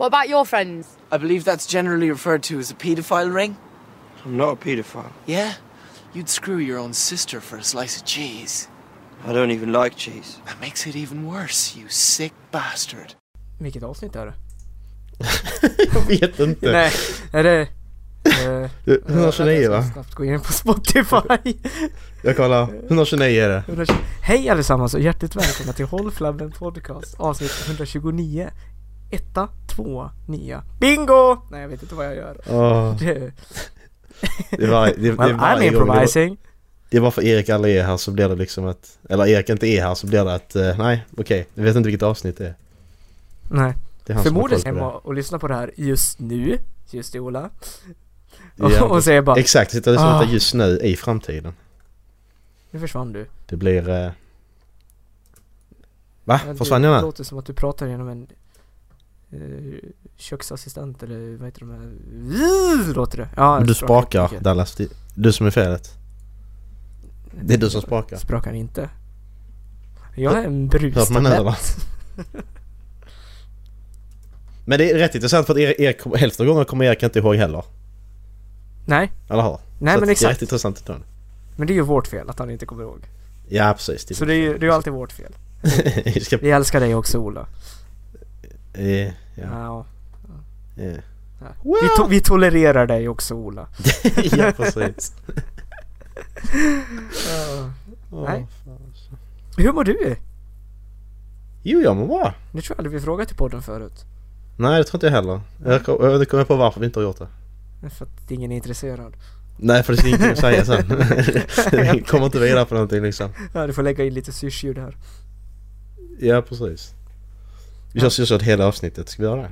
What about your friends? I believe that's generally referred to as a paedophile ring. I'm not a paedophile. Yeah? You'd screw your own sister for a slice of cheese. I don't even like cheese. That makes it even worse, you sick bastard. Vilket avsnitt är det? Jag vet inte. Nej, är det... eh, 129 jag va? ska snabbt gå in på Spotify. Jag kollar. 129 är det. 120 Hej allesammans och hjärtligt välkomna till Håll Flabben Podcast avsnitt 129. Etta, tvåa, nia. Bingo! Nej jag vet inte vad jag gör. Åh, Det, det var, det, det, well, var I'm. Det improvising. det är bara för Erik aldrig är här så blir det liksom att... Eller Erik inte är här så blir det att... eh, nej, okej. Jag vet inte vilket avsnitt det är. Nej. Det är Förmodligen hemma det. och lyssna på det här just nu. Just det Ola. Ja, och säger bara Exakt, sitter och lyssnar Ah. just nu i framtiden. Nu försvann du. Det blir... Eh... Va? Ja, Försvann det jag med? låter som att du pratar genom en köksassistent eller vad heter de här? Låter det? Ja, Men du sprakar. Dallas. Du som är felet. Det är du som sprakar. Sprakar inte. Jag är en brustablett. Men det är rätt intressant för att Erik, kommer- hälften av gångerna kommer Erik inte ihåg heller. Nej, Eller hur? nej Så men att Det är exakt. rätt intressant. Men det är ju vårt fel att han inte kommer ihåg. Ja precis. Det Så det är ju det är ju alltid vårt fel. Vi älskar dig också Ola. Eh, ja. Ja. eh. Ja. Vi, to- vi tolererar dig också Ola. ja precis. Åh, Nej. fan. Hur mår du? Jo jag mår bra. Det tror jag aldrig vi frågat i podden förut. Nej det tror inte jag heller. Jag kom- kommer på varför vi inte har gjort det. För att ingen är intresserad. Nej för det finns ingenting att säga sen. vi kommer inte vidare på någonting liksom. Ja, du får lägga in lite syrsljud här. Ja precis. Vi kör syrsor hela avsnittet, ska vi göra det?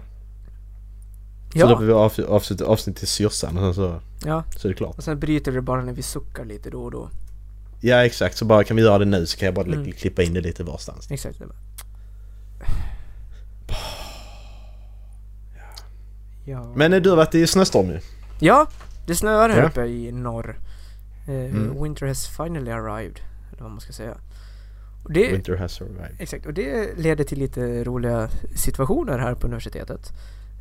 Så Ja, då vi av, avsnitt, avsnitt till syrsan och sen så, ja. så är det klart. Och sen bryter det bara när vi suckar lite då och då. Ja exakt, så bara kan vi göra det nu så kan jag bara Mm. klippa in det lite varstans. Exakt. Ja. Men eh, du har varit i snöstorm ju. ja, det snöar här Ja. uppe i norr. Eh, Mm. Winter has finally arrived. Eller vad man ska säga. Och det, Winter has arrived. Exakt, och det leder till lite roliga situationer här på universitetet.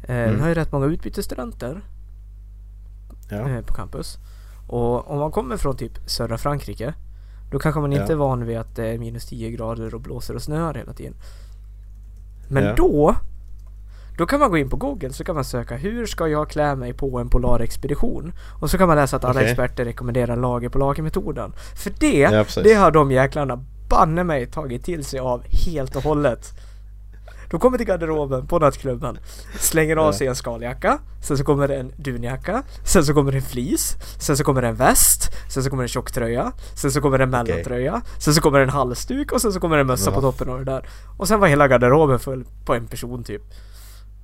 Eh, Mm. Vi har ju rätt många utbytesstudenter Ja. eh, på campus. Och om man kommer från typ södra Frankrike då kanske man Ja. inte är van vid att det är minus 10 grader och blåser och snöar hela tiden. Men Ja. då då kan man gå in på google så kan man söka hur ska jag klä mig på en polarexpedition? Och så kan man läsa att alla Okej. experter rekommenderar lager på lager-metoden. För det, Ja, det har de jäklarna banne mig tagit till sig av helt och hållet. De kommer till garderoben på nattklubben, slänger av sig en skaljacka, sen så kommer det en dunjacka, sen så kommer det en fleece, sen så kommer det en väst, sen så kommer det en tjocktröja, sen så kommer det en mellantröja, sen så kommer det en halsduk och sen så kommer det en mössa Ja. på toppen av det där. Och sen var hela garderoben full på en person typ.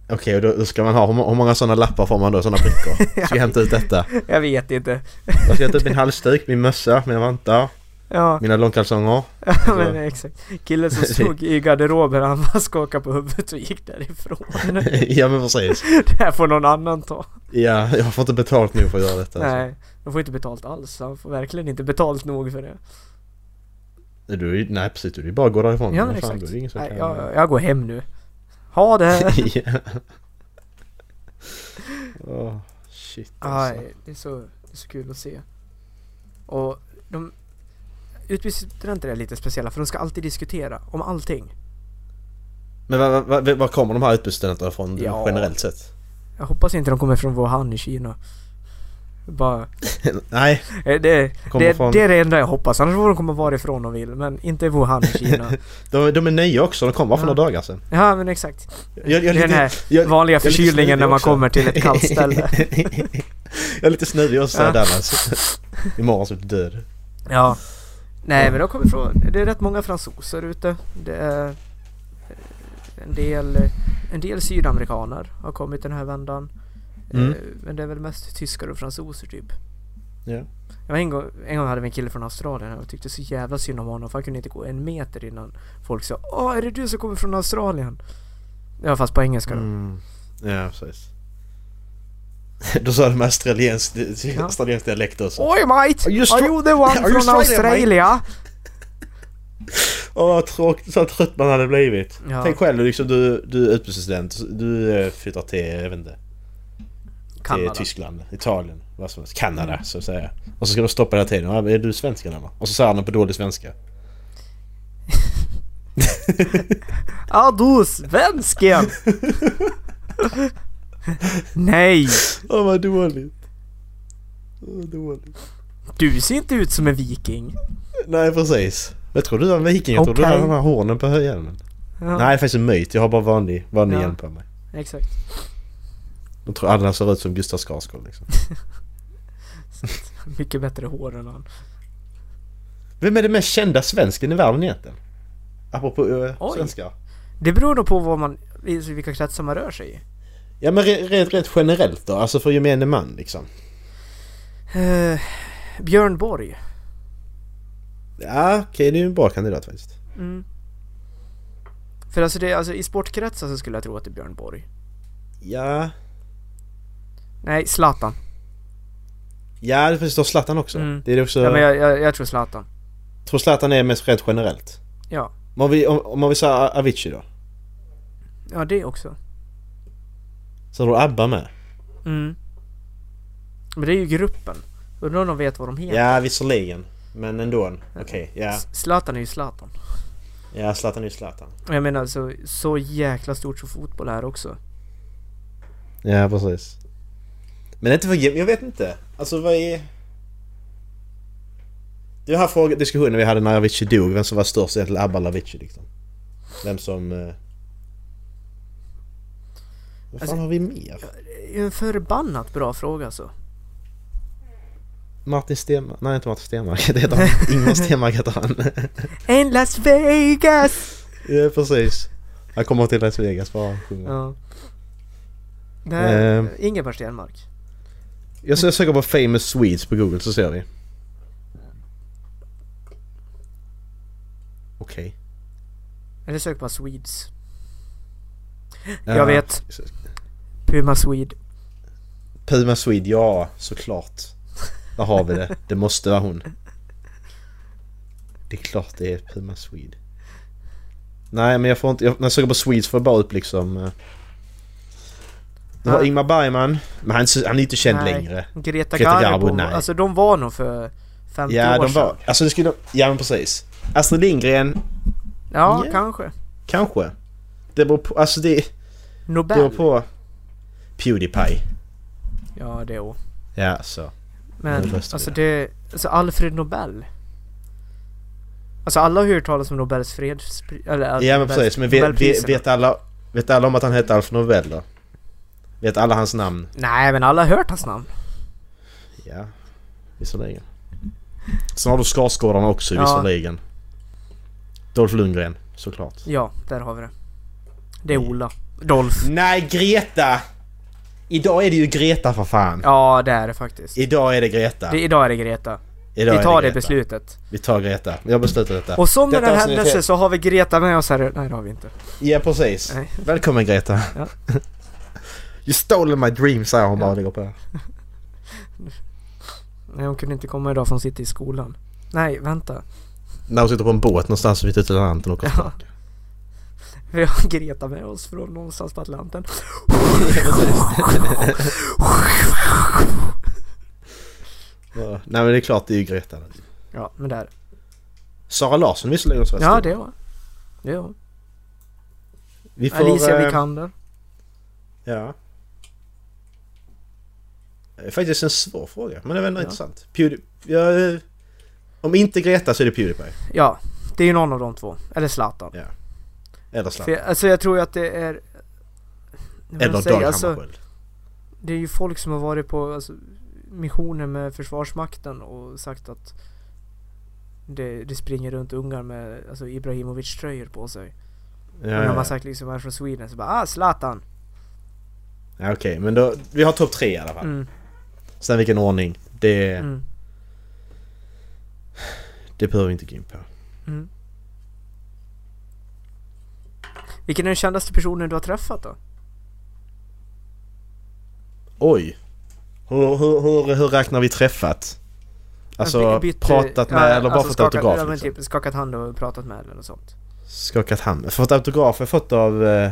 Okej, och då, då ska man ha, hur många sådana lappar får man då? Sådana brickor? Ska jag hämta ut detta? Jag vet inte. Jag ska hämta ut min halsduk, min mössa, mina vantar, Ja, mina långkalsonger. ja men exakt. Killen som stod i garderoben han bara skakade på huvudet och gick därifrån. ja men precis. Det här får någon annan ta. Ja, jag får inte betalt nu för att göra detta. alltså. Nej, de får inte betalt alls. Han får verkligen inte betalt nog för det. Du, nej precis, du är bara att gå därifrån. Ja, men fan, exakt. ingen som Nej, jag, jag går hem nu. Ha det! ja. Åh, shit alltså. Aj, det, är så, det är så kul att se. Och de utbytesstudenter är lite speciella för de ska alltid diskutera om allting. Men var, var, var, kommer de här utbytesstudenterna ifrån Ja. generellt sett? Jag hoppas inte de kommer från Wuhan i Kina. Bara, nej, eh, det, kommer det, från, det är det enda jag hoppas. Annars får de komma varifrån de vill. Men inte Wuhan i Kina. de, de är nya också, de kom bara för Ja. några dagar sedan. ja men exakt. Jag, jag, Det är den här jag- vanliga förkylningen när man också. kommer till ett kallt ställe. jag är lite snuvig också Ja. ja. Dallas. Imorgon så är du död. Ja. Nej men de kommer från, det är rätt många fransoser ute. Det är eh, en del, en del sydamerikaner har kommit den här vändan. Mm. Eh, Men det är väl mest tyskar och fransoser typ. Ja. Jag en, gång, en gång hade vi en kille från Australien och jag tyckte så jävla synd om honom för han kunde inte gå en meter innan folk sa Åh är det du som kommer från Australien? Ja fast på engelska då. Mm. Ja, precis. Då sa de australiensk, Ja. australiensk dialekt också. Oj mate! Are you Are you the one from Australia? Åh vad tråkigt, så trött man hade blivit. Ja. Tänk själv liksom du, du är utbytesstudent. Du eh, flyttar till, jag vet inte, till Kanada. Tyskland, Italien, vad som helst. Kanada så att säga. Och så ska de stoppa hela tiden. Är du svensk eller? Och så säger han på dålig svenska. Ja du svensken! Nej! Åh vad dåligt. Vad dåligt. Du ser inte ut som en viking. Nej precis. Jag tror du var en viking. Jag tror du Okej. hade de här hornen på hjälmen. Ja, Nej faktiskt en myt. Jag har bara vanlig, vanlig Ja. hjälm på mig. Exakt. Jag tror alla ser ut som Gustav Skarsgård liksom. Mycket bättre hår än han. Vem är den mest kända svensken i världen egentligen? Apropå uh, svenskar. Det beror nog på vad man, vilka kretsar man rör sig i. Ja men re- rent, rent generellt då, alltså för gemene man liksom. Eh, Björn Borg. Ja okej, det är ju en bra kandidat faktiskt. Mm. För alltså, det, alltså i sportkretsar så skulle jag tro att det är Björn Borg. Ja, Nej, Zlatan. ja det finns då Zlatan också. Mm. Det är det också, Ja, men jag, jag, jag tror Zlatan. tror Zlatan är mest rent generellt. Ja. Om vill, om, om man vill säga Avicii då? Ja, det också. Så har du ABBA med? Mm. Men det är ju gruppen. Undrar om de vet vad de heter. Ja visserligen. Men ändå. Okej, ja. S- Zlatan är ju Zlatan. Ja Zlatan är ju Zlatan. Jag menar så, så jäkla stort som fotboll är också. Ja precis. Men inte för jag vet inte. Alltså vad är... Det här fråga, diskussionen vi hade när Avicii dog, vem som var störst egentligen, ABBA eller Avicii liksom. Vem som... Eh... Vad fan Alltså- har vi mer? En förbannat bra fråga alltså. Martin Stenmark? Nej inte Martin Stenmark, det heter han. Ingmar Stenmark heter han. En Las Vegas! ja precis. Han kommer till Las Vegas bara och sjunger. Ja. Det här, Ehm. Ingemar Stenmark. Jag ska söka på famous Swedes på google så ser vi. Okej. Eller sök på Swedes. Ja. Jag vet. Puma Swede. Puma Swede, ja såklart. Där har vi det. Det måste vara hon. Det är klart det är Puma Swede. Nej men jag får inte, jag, när jag söker på Swedes får jag bara upp liksom... eh, Det var Ja. Ingmar Bergman, men han, han är inte känd Nej. längre. Greta, Greta Garbo. Garbo, nej. Alltså de var nog för 50 Ja år de var, sedan. alltså det skulle, ja men precis. Astrid Lindgren, Ja, Ja. kanske. kanske. Det beror på, alltså det, det Nobel. beror på Pewdiepie. Ja, det också. Ja så. Men alltså det... Alltså Alfred Nobel. Alltså alla har ju hört talas om Nobels fredspris... Eller Ja men Nobels- precis, men vet, vet, alla, vet alla om att han hette Alf Nobel då? Vet alla hans namn? Nej, men alla har hört hans namn. Ja, visserligen. Sen har du Skarsgårdarna också Ja. visserligen. Dolph Lundgren, såklart. Ja, där har vi det. Det är Nej. Ola. Dolph. Nej, Greta! Idag är det ju Greta för fan. Ja, det är det faktiskt. Idag är det Greta. Det, idag är det Greta. Idag Vi tar det Greta. beslutet. Vi tar Greta. Jag beslutar detta. Och som Detta en händelse så har vi Greta med oss här. Nej, det har vi inte. Ja, precis. Nej. Välkommen Greta. Ja. you stole my dream, säger hon bara och lägger på. Nej, hon kunde inte komma idag för hon sitter i skolan. Nej, vänta. När hon sitter på en båt någonstans vid Atlanten och åker Ja. tillbaka. Vi har Greta med oss från någonstans på Atlanten. Nej men det är klart det är ju Greta. Ja, men där. Sara Larsson visserligen också. Ja, det var det var Vi får, Alicia eh, Vikander. Ja. Det är faktiskt en svår fråga, men det är ändå Ja. intressant. Pewdie, ja, eh, om inte Greta så är det Pewdiepie. Ja, det är ju någon av de två. Eller Zlatan. Ja. Eller Zlatan. alltså jag tror ju att det är... Eller säger, Dag alltså. Det är ju folk som har varit på alltså, missioner med Försvarsmakten och sagt att det, det springer runt ungar med alltså, Ibrahimovic-tröjor på sig. Ja, och när ja, man sagt liksom är från Sweden så bara ah Zlatan! ja, okej, men då, vi har topp tre i alla fall. Mm, Sen vilken ordning, det, mm, det behöver vi inte gå in på. mm. Vilken är den kändaste personen du har träffat då? Oj! Hur, hur, hur, hur räknar vi träffat? Alltså bytt- pratat med ja, eller bara alltså fått skakat, autograf Ja men liksom. typ skakat hand och pratat med eller något sånt. Skakat hand. Fått autograf har jag fått av eh,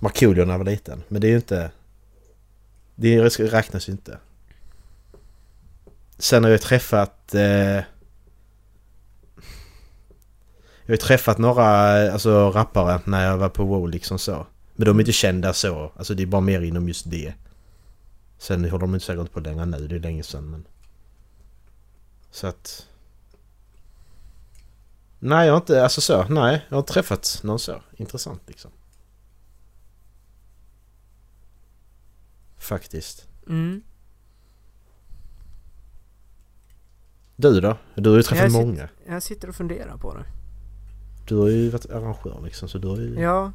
Markoolio när jag var liten. Men det är ju inte... Det räknas ju inte. Sen har jag träffat... Eh, jag har ju träffat några alltså, rappare när jag var på WoW liksom så. Men de är inte kända så. Alltså det är bara mer inom just det. Sen håller de inte säkert på längre nu, det är länge sedan men... Så att... Nej, jag har inte, alltså så, nej. Jag har inte träffat någon så intressant liksom. Faktiskt. Mm. Du då? Du har ju träffat Jag många. Jag sitter och funderar på det. Du har ju varit arrangör liksom så du har ju... Ja.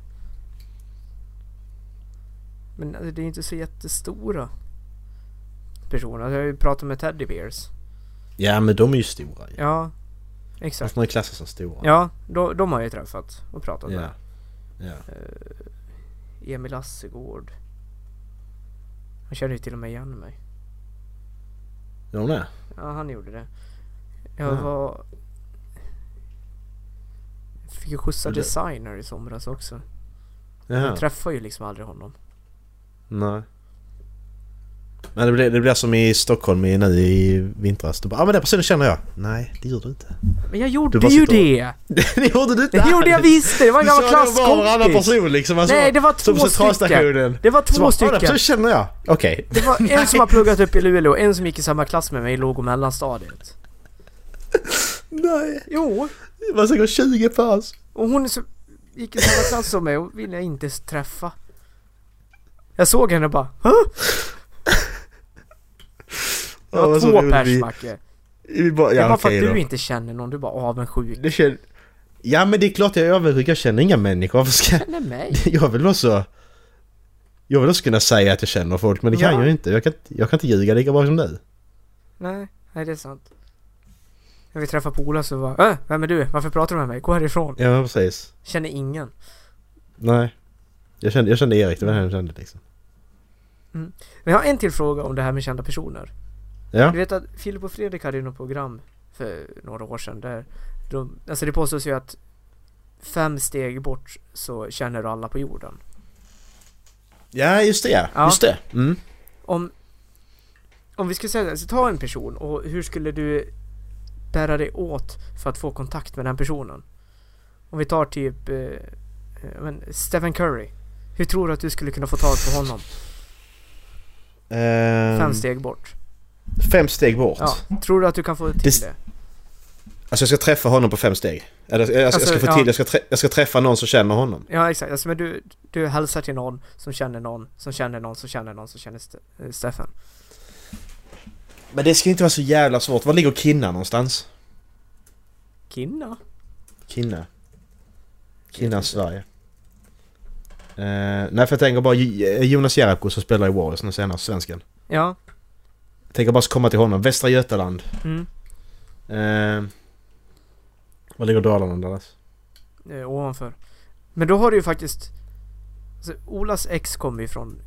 Men alltså, det är inte så jättestora personer. Alltså, jag har ju pratat med Teddy Bears. Ja men de är ju stora ju. Ja, exakt. Fast man ju klassas som stora. Ja, de, de har jag ju träffat och pratat Ja. med. Ja. Eh, Emil Assegård. Han känner ju till och med igen mig. Ja hon är? Ja, han gjorde det. Jag Ja. var... Fick ju skjutsa Och det- designer i somras också. Jaha. Jag träffar ju liksom aldrig honom. Nej. Men det blir, det blir som i Stockholm i, nu i vintras. Du bara ah, men den personen känner jag. Nej, det gör du inte. Men jag gjorde ju och- det! det gjorde du inte Det gjorde jag visst! Det var en Du gammal sa det var varannan klasskompis! person liksom. Alltså, Nej, det var två stycken! Det var två bara, "Ah, den stycken! personen känner jag. Okej. Det var en som har pluggat upp i Luleå, en som gick i samma klass med mig i låg och mellanstadiet. Nej. Jo, Det var säkert 20 pers. och hon som gick i samma klass som mig och ville jag inte träffa. Jag såg henne och bara Hå? Det Ja, var så två pers Macke. Vi bara, Det ja, är bara för att då. du inte känner någon, du är bara avundsjuk. Det känner... Ja men det är klart jag är avundsjuk, jag känner inga människor. Varför ska... Känner mig? Jag vill också... Jag vill också kunna säga att jag känner folk men det kan Ja. jag ju inte. Jag kan, jag kan inte ljuga lika bra som du. Nej, nej det är sant. Jag vill träffa polare så bara äh, vem är du? Varför pratar du med mig? Gå härifrån. Ja precis. Känner ingen. Nej. Jag kände, jag kände Erik, det var det jag kände liksom. Men jag har en till fråga om det här med kända personer. Ja. Du vet att Filip och Fredrik hade ju något program för några år sedan där de, alltså det påstås ju att fem steg bort så känner du alla på jorden. Ja just det ja. Just det. Mm. Om, om vi skulle säga, alltså, ta en person och hur skulle du bära dig åt för att få kontakt med den personen? Om vi tar typ eh, eh, men Stephen Curry. Hur tror du att du skulle kunna få tag på honom? Ehm, Fem steg bort. Fem steg bort. Ja. Tror du att du kan få till Det- det? Alltså jag ska träffa honom på fem steg. Eller jag, jag, Alltså, jag ska få ja. till, jag ska, trä, jag ska träffa någon som känner honom. Ja exakt, alltså, men du, du hälsar till någon som känner någon som känner någon som känner någon som känner Ste- eh. Men det ska inte vara så jävla svårt. Var ligger Kinna någonstans? Kinna? Kinna. Kinna, Sverige. Uh, nej för jag tänker bara J- Jonas Jerebko som spelar i Warriors nu senast, svensken. Ja. Jag tänker bara komma till honom. Västra Götaland. Mm. Uh, var ligger Dalarna Dallas? Eh, ovanför. Men då har du ju faktiskt... Alltså, Olas ex kommer ju från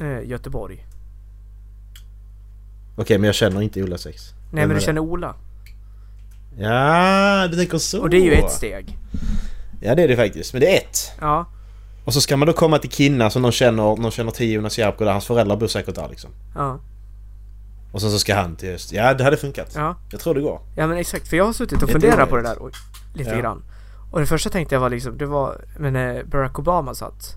eh, Göteborg. Okej men jag känner inte Ola Sex. Nej Vem men du känner Ola. Ja, du tänker så. Och det är ju ett steg. Ja det är det faktiskt. Men det är ett. Ja. Och så ska man då komma till Kinna som någon känner, någon känner till Jonas Jerebko där hans föräldrar bor säkert där liksom. Ja. Och sen så ska han till Öst. Ja det hade funkat. Ja. Jag tror det går. Ja men exakt. För jag har suttit och funderat på det där oj, lite Ja. grann. Och det första tänkte jag var liksom, det var, men när Barack Obama satt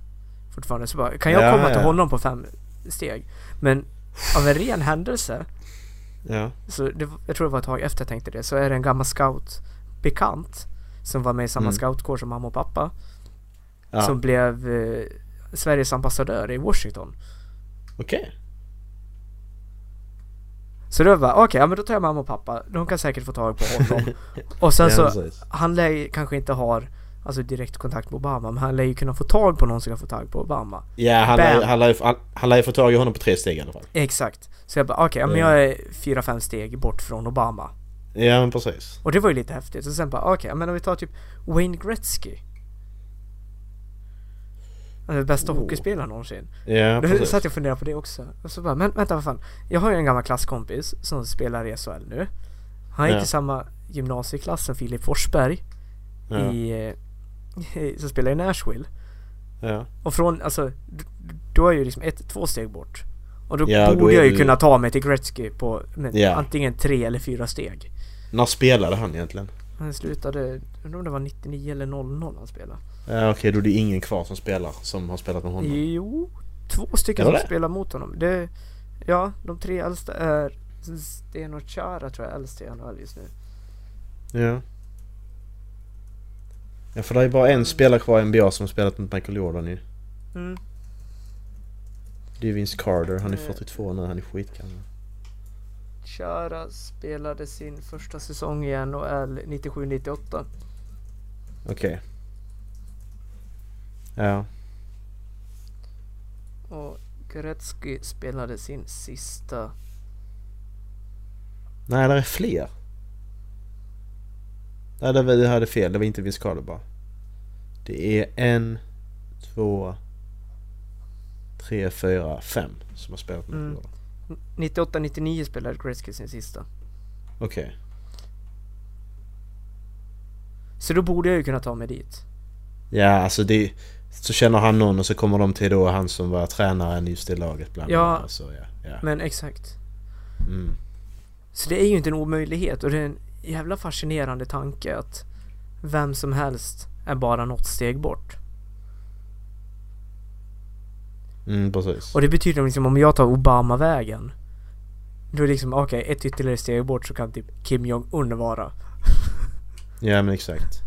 fortfarande så bara, kan jag Ja, komma ja. till honom på fem steg? Men av en ren händelse Ja. Så det, jag tror det var ett tag efter jag tänkte det. Så är det en gammal scout bekant som var med i samma Mm. scoutkår som mamma och pappa. ja. Som blev eh, Sveriges ambassadör i Washington. Okej. Så då var okej, ja men då tar jag mamma och pappa. De kan säkert få tag på honom. och sen Ja, så, precis. han lär kanske inte har alltså direkt kontakt med Obama. Men han lär ju kunna få tag på någon som kan få tag på Obama. Ja, han lär, Bam. han, lär, han, han lär ju få tag i honom på tre steg i alla fall. Exakt. Så jag bara okej, ja, men Ja. jag är fyra, fem steg bort från Obama. Ja, men precis. Och det var ju lite häftigt. Och sen bara okej, ja, men om vi tar typ Wayne Gretzky. Den bästa Oh. hockeyspelaren någonsin. Ja, Då precis. satt jag och funderade på det också. Och så bara, men vänta vad fan. Jag har ju en gammal klasskompis som spelar i SHL nu. Han gick Ja. i samma gymnasieklass som Filip Forsberg Ja. i, eh, som spelar i Nashville. ja. Och från, alltså, då är ju liksom ett, två steg bort. Och då Ja, då borde är jag ju du- kunna ta mig till Gretzky på men, Ja. antingen tre eller fyra steg. När spelade han egentligen? Han slutade, undrar om det var 99 eller 00 han spelade. Ja, Okej, då är det ingen kvar som spelar som har spelat med honom. Jo, två stycken det som det? spelar mot honom. Det, ja, de tre äldsta är Sten och Chara tror jag är äldst i NHL just nu. Ja. Ja, för det är bara en spelare kvar i NBA som har spelat mot Michael Jordan ju. Mm. Det är Vince Carter, han är Eh. 42 nu, han är skitgammal. Chara spelade sin första säsong i NHL 97-98. Okej. Ja. Och Gretzky spelade sin sista Nej, det är fler. Nej, det var, jag hade fel. Det var inte Vince Carter bara. Det är en, två, tre, fyra, fem som har spelat med Mm. Jordan. 98-99 spelade Gretzky sin sista. Okej. Så då borde jag ju kunna ta mig dit. Ja, alltså det... Så känner han någon och så kommer de till då han som var tränaren just i laget bland Ja. annat. Så, ja, ja. Men exakt. Mm. Så det är ju inte en omöjlighet och det är en jävla fascinerande tanke att vem som helst är bara något steg bort. Mm, precis. Och det betyder liksom om jag tar Obama-vägen. Då är det liksom okej, ett ytterligare steg bort så kan typ Kim Jong-Un vara. Ja, men exakt.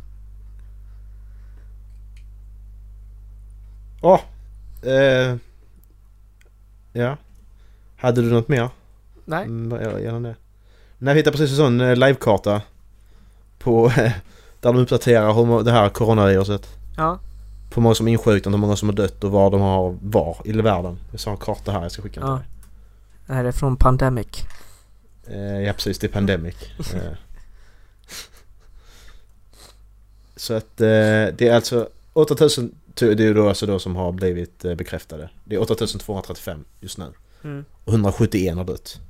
Åh! eh, ja. Hade du något mer? Nej, Mm, gärna det. Nej, vi hittade precis en sån eh, livekarta. På... där de uppdaterar hur det här coronaviruset. ja. På hur många som är insjuknat, hur många som har dött och var de har var i världen. Jag sa en karta här, jag ska skicka den Ja. till dig. Det här är från Pandemic. Eh, ja precis, det är Pandemic. Eh. Så att eh, det är alltså 8000, det är ju då alltså då som har blivit eh, bekräftade. Det är 8235 just nu. Mm. Och 171 har dött.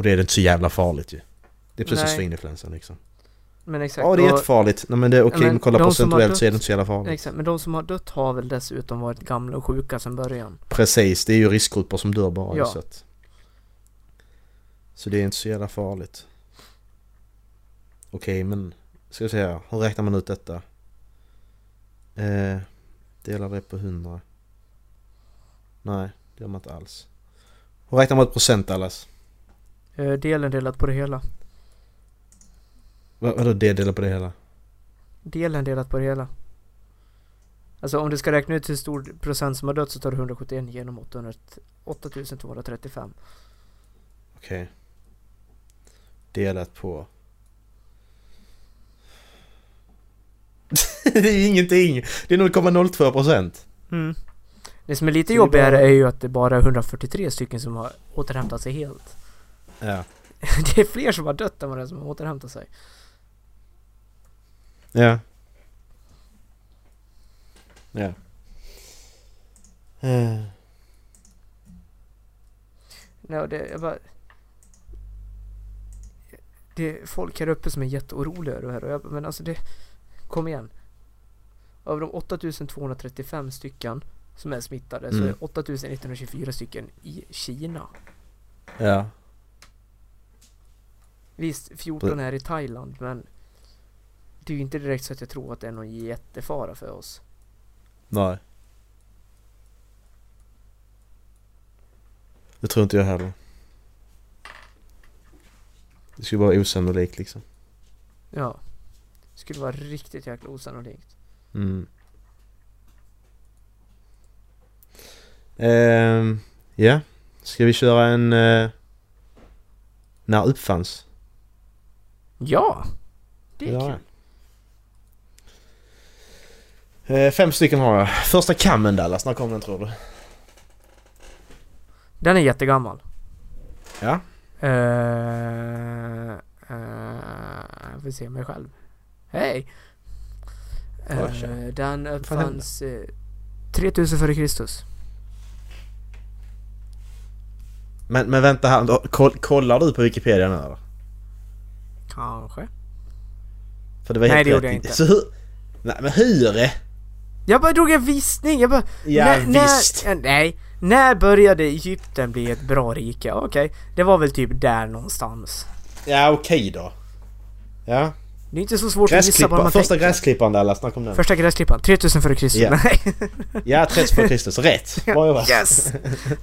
Och det är inte så jävla farligt ju. Det är precis Nej. svininfluensan liksom. Men exakt. Ja det är jättefarligt. Nej men det är okej, Ja, men men kolla procentuellt så är det dött- inte så jävla farligt. Exakt, men de som har dött har väl dessutom varit gamla och sjuka sedan början. Precis, det är ju riskgrupper som dör bara Ja. så att... Så det är inte så jävla farligt. Okej, men... Ska vi se här. Hur räknar man ut detta? Eh, delar det på 100. Nej, det gör man inte alls. Hur räknar man ut procent Allas? Eh, delen delat på det hela. Vad, vadå det delar på det hela? Delen delat på det hela. Alltså om du ska räkna ut hur stor procent som har dött så tar du 171 genom 800, 8235. Okej. Delat på... det är ingenting! Det är 0,02 procent. Mm. Det som är lite jobbigare är ju att det bara är 143 stycken som har återhämtat sig helt. Ja. Det är fler som har dött än vad det är som har återhämtat sig. Ja. Ja. Eh, Nej, och det, jag bara... Det är folk här uppe som är jätteoroliga över det här. och jag- Men alltså det... Kom igen. Av de 8235 stycken som är smittade så Mm. är 8124 stycken i Kina. Ja. Visst, 14 är i Thailand men det är ju inte direkt så att jag tror att det är någon jättefara för oss. Nej. Det tror inte jag heller. Det skulle vara osannolikt liksom. Ja. Det skulle vara riktigt jäkla osannolikt. Mm. Ehm, ja. Ska vi köra en... Uh, när uppfanns? Ja! Det är Ja. kul. Eh, fem stycken har jag. Första kammen Dallas, när kom den tror du? Den är jättegammal. Ja. Uh, jag får se mig själv. Hej! Uh, den fan uppfanns uh, 3000 före Kristus. Men, men vänta här, kollar du på Wikipedia nu eller? Kanske. För det var Nej, helt det gjorde jag inte. Så hur... Nej men hur? Jag bara drog en visning. Jag bara... Ja när, visst. När, nej. När började Egypten bli ett bra rike? Okej. Det var väl typ där någonstans. Ja okej då. Ja. Det är inte så svårt att gissa vad man första tänker. gräsklipparen där, snacka om den. Första gräsklippan. 3000 före Kristus. Ja. Nej. Ja, 30 före Kristus. Rätt! Bra jobbat. Yes!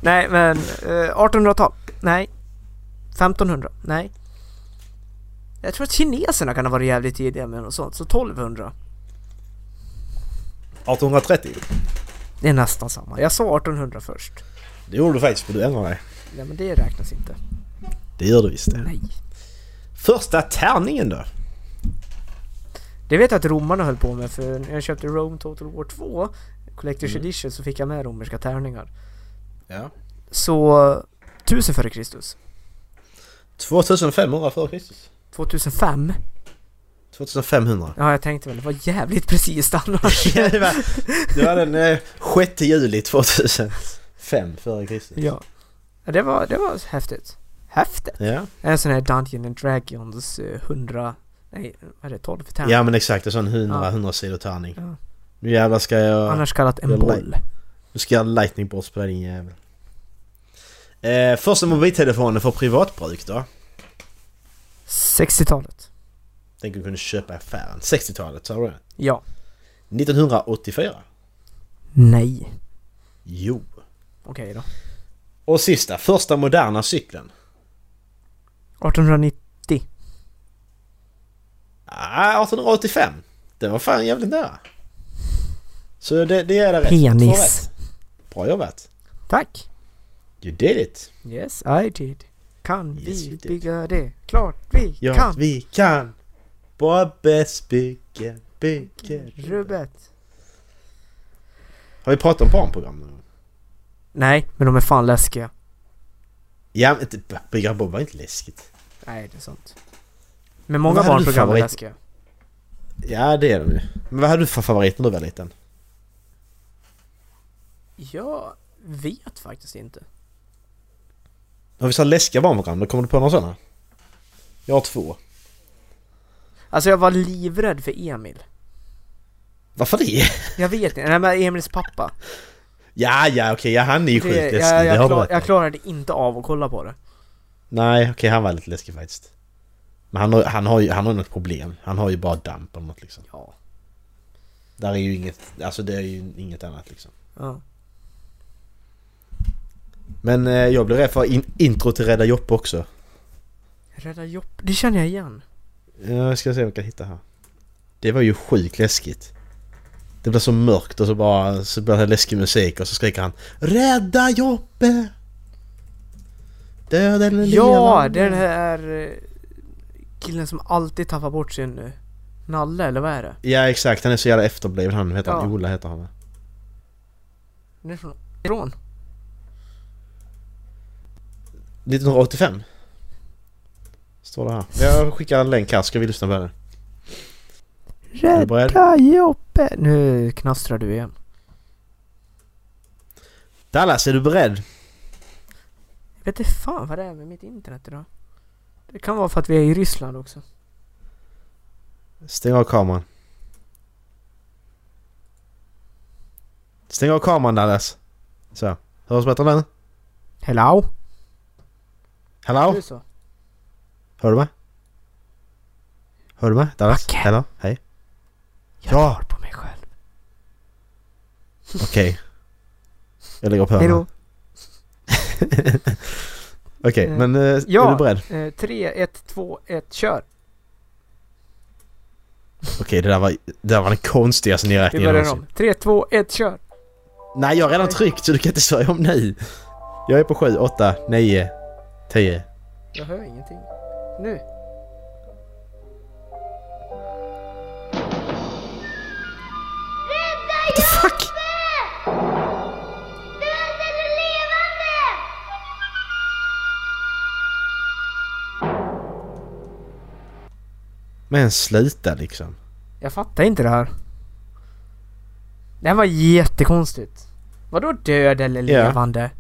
Nej men eh, 1800-tal? Nej. 1500? Nej. Jag tror att kineserna kan ha varit jävligt tidiga med något sånt, så 1200. 1830. Det är nästan samma. Jag sa 1800 först. Det gjorde du faktiskt, för du ändrade dig. Nej men det räknas inte. Det gör du visst det. Nej. Första tärningen då? Det vet jag att romarna höll på med för när jag köpte Rome Total War 2 Collector's Mm. Edition så fick jag med romerska tärningar. Ja. Så 1000 före Kristus. 2500 före Kristus. 2005? 2500. Ja jag tänkte väl, det var jävligt precis annars. Ja, det, var, det var den eh, 6 juli 2005 före Kristus. ja. ja. Det var, det var häftigt. Häftigt? Ja. En sån här Dungeon and Dragons eh, 100... Nej, vad är det? 12 tärningar? ja men exakt, en sån 100, Ja. 100 sidor tärning. Ja. Nu jävlar ska jag... Annars kallat en boll. Nu ska jag lightning bolts på dig din jävel. Eh, första mobiltelefonen för privatbruk då? 60-talet. Den du kunde köpa affären. 60-talet, sa du det? Ja. 1984? Nej. Jo. Okej då. Och sista, första moderna cykeln? 1890. Ah, 1885. Den var fan jävligt nära. Så det, det är det rätt. Penis. Rätt. Bra jobbat. Tack. You did it. Yes, I did. Kan Yes, vi bygga det? Klart vi Ja, kan. vi kan. Bobbes bygge, bygge. Rubbet. Har vi pratat om barnprogram nu? Nej, men de är fan läskiga. Ja, men inte- Bygga Bob var inte läskigt. Nej, det är sant. Men många du barnprogram är läskiga. Ja, det är de ju. Men vad hade du för favorit när du var liten? Jag vet faktiskt inte. Har vi här läskiga barnprogram, då kommer du på några sådana? Jag har två. Alltså jag var livrädd för Emil. Varför det? Jag vet inte. Nej men Emils pappa. Ja, ja, okej, ja, han är ju sjukt läskig. jag, jag, klar, jag klarade inte av att kolla på det. Nej, okej, han var lite läskig faktiskt. Men han har, han har ju han har något problem. Han har ju bara damp eller något liksom. Ja. Där är ju inget, alltså det är ju inget annat liksom. ja. Men eh, jag blir rädd för in, intro till Rädda Joppe också. Rädda Jopp. Det känner jag igen. Ja, Jag ska se om jag kan hitta här. Det var ju sjukt läskigt. Det blev så mörkt och så bara så började det läskig musik och så skriker han Rädda Joppe! Död eller Ja, det är den här eh, killen som alltid tappar bort sin eh, nalle, eller vad är det? Ja exakt, han är så jävla efterbliven han. Heter Ja. Ola heter han va? Den är från... Från? 1985. Står det här. Jag skickar en länk här, ska vi lyssna på den? Rädda Joppe! Nu knastrar du igen. Dallas, är du beredd? Jag vet inte fan vad det är med mitt internet idag. Det kan vara för att vi är i Ryssland också. Stäng av kameran. Stäng av kameran Dallas. Så. Hörs bättre nu? Hello? Hallå? Du så? Hör du mig? Hör du mig? Dallas? Macke. Hallå? Hej? Jag Ja. tar på mig själv. Okej. Jag lägger på Hejdå. Okej, Eh, men eh, ja. är du beredd? Eh, 3, 1, 2, 1, kör! Okej, det där var, det där var den konstigaste Vi nedräkningen börjar någonsin. om. 3, 2, 1, kör! Nej, jag har redan tryckt så du kan inte svara om nu. Jag är på 7, 8, 9, 10. Jag hör ingenting. Nu! What the fuck? Men sluta liksom. Jag fattar inte det här. Det här var jättekonstigt. Vadå död eller Ja. levande?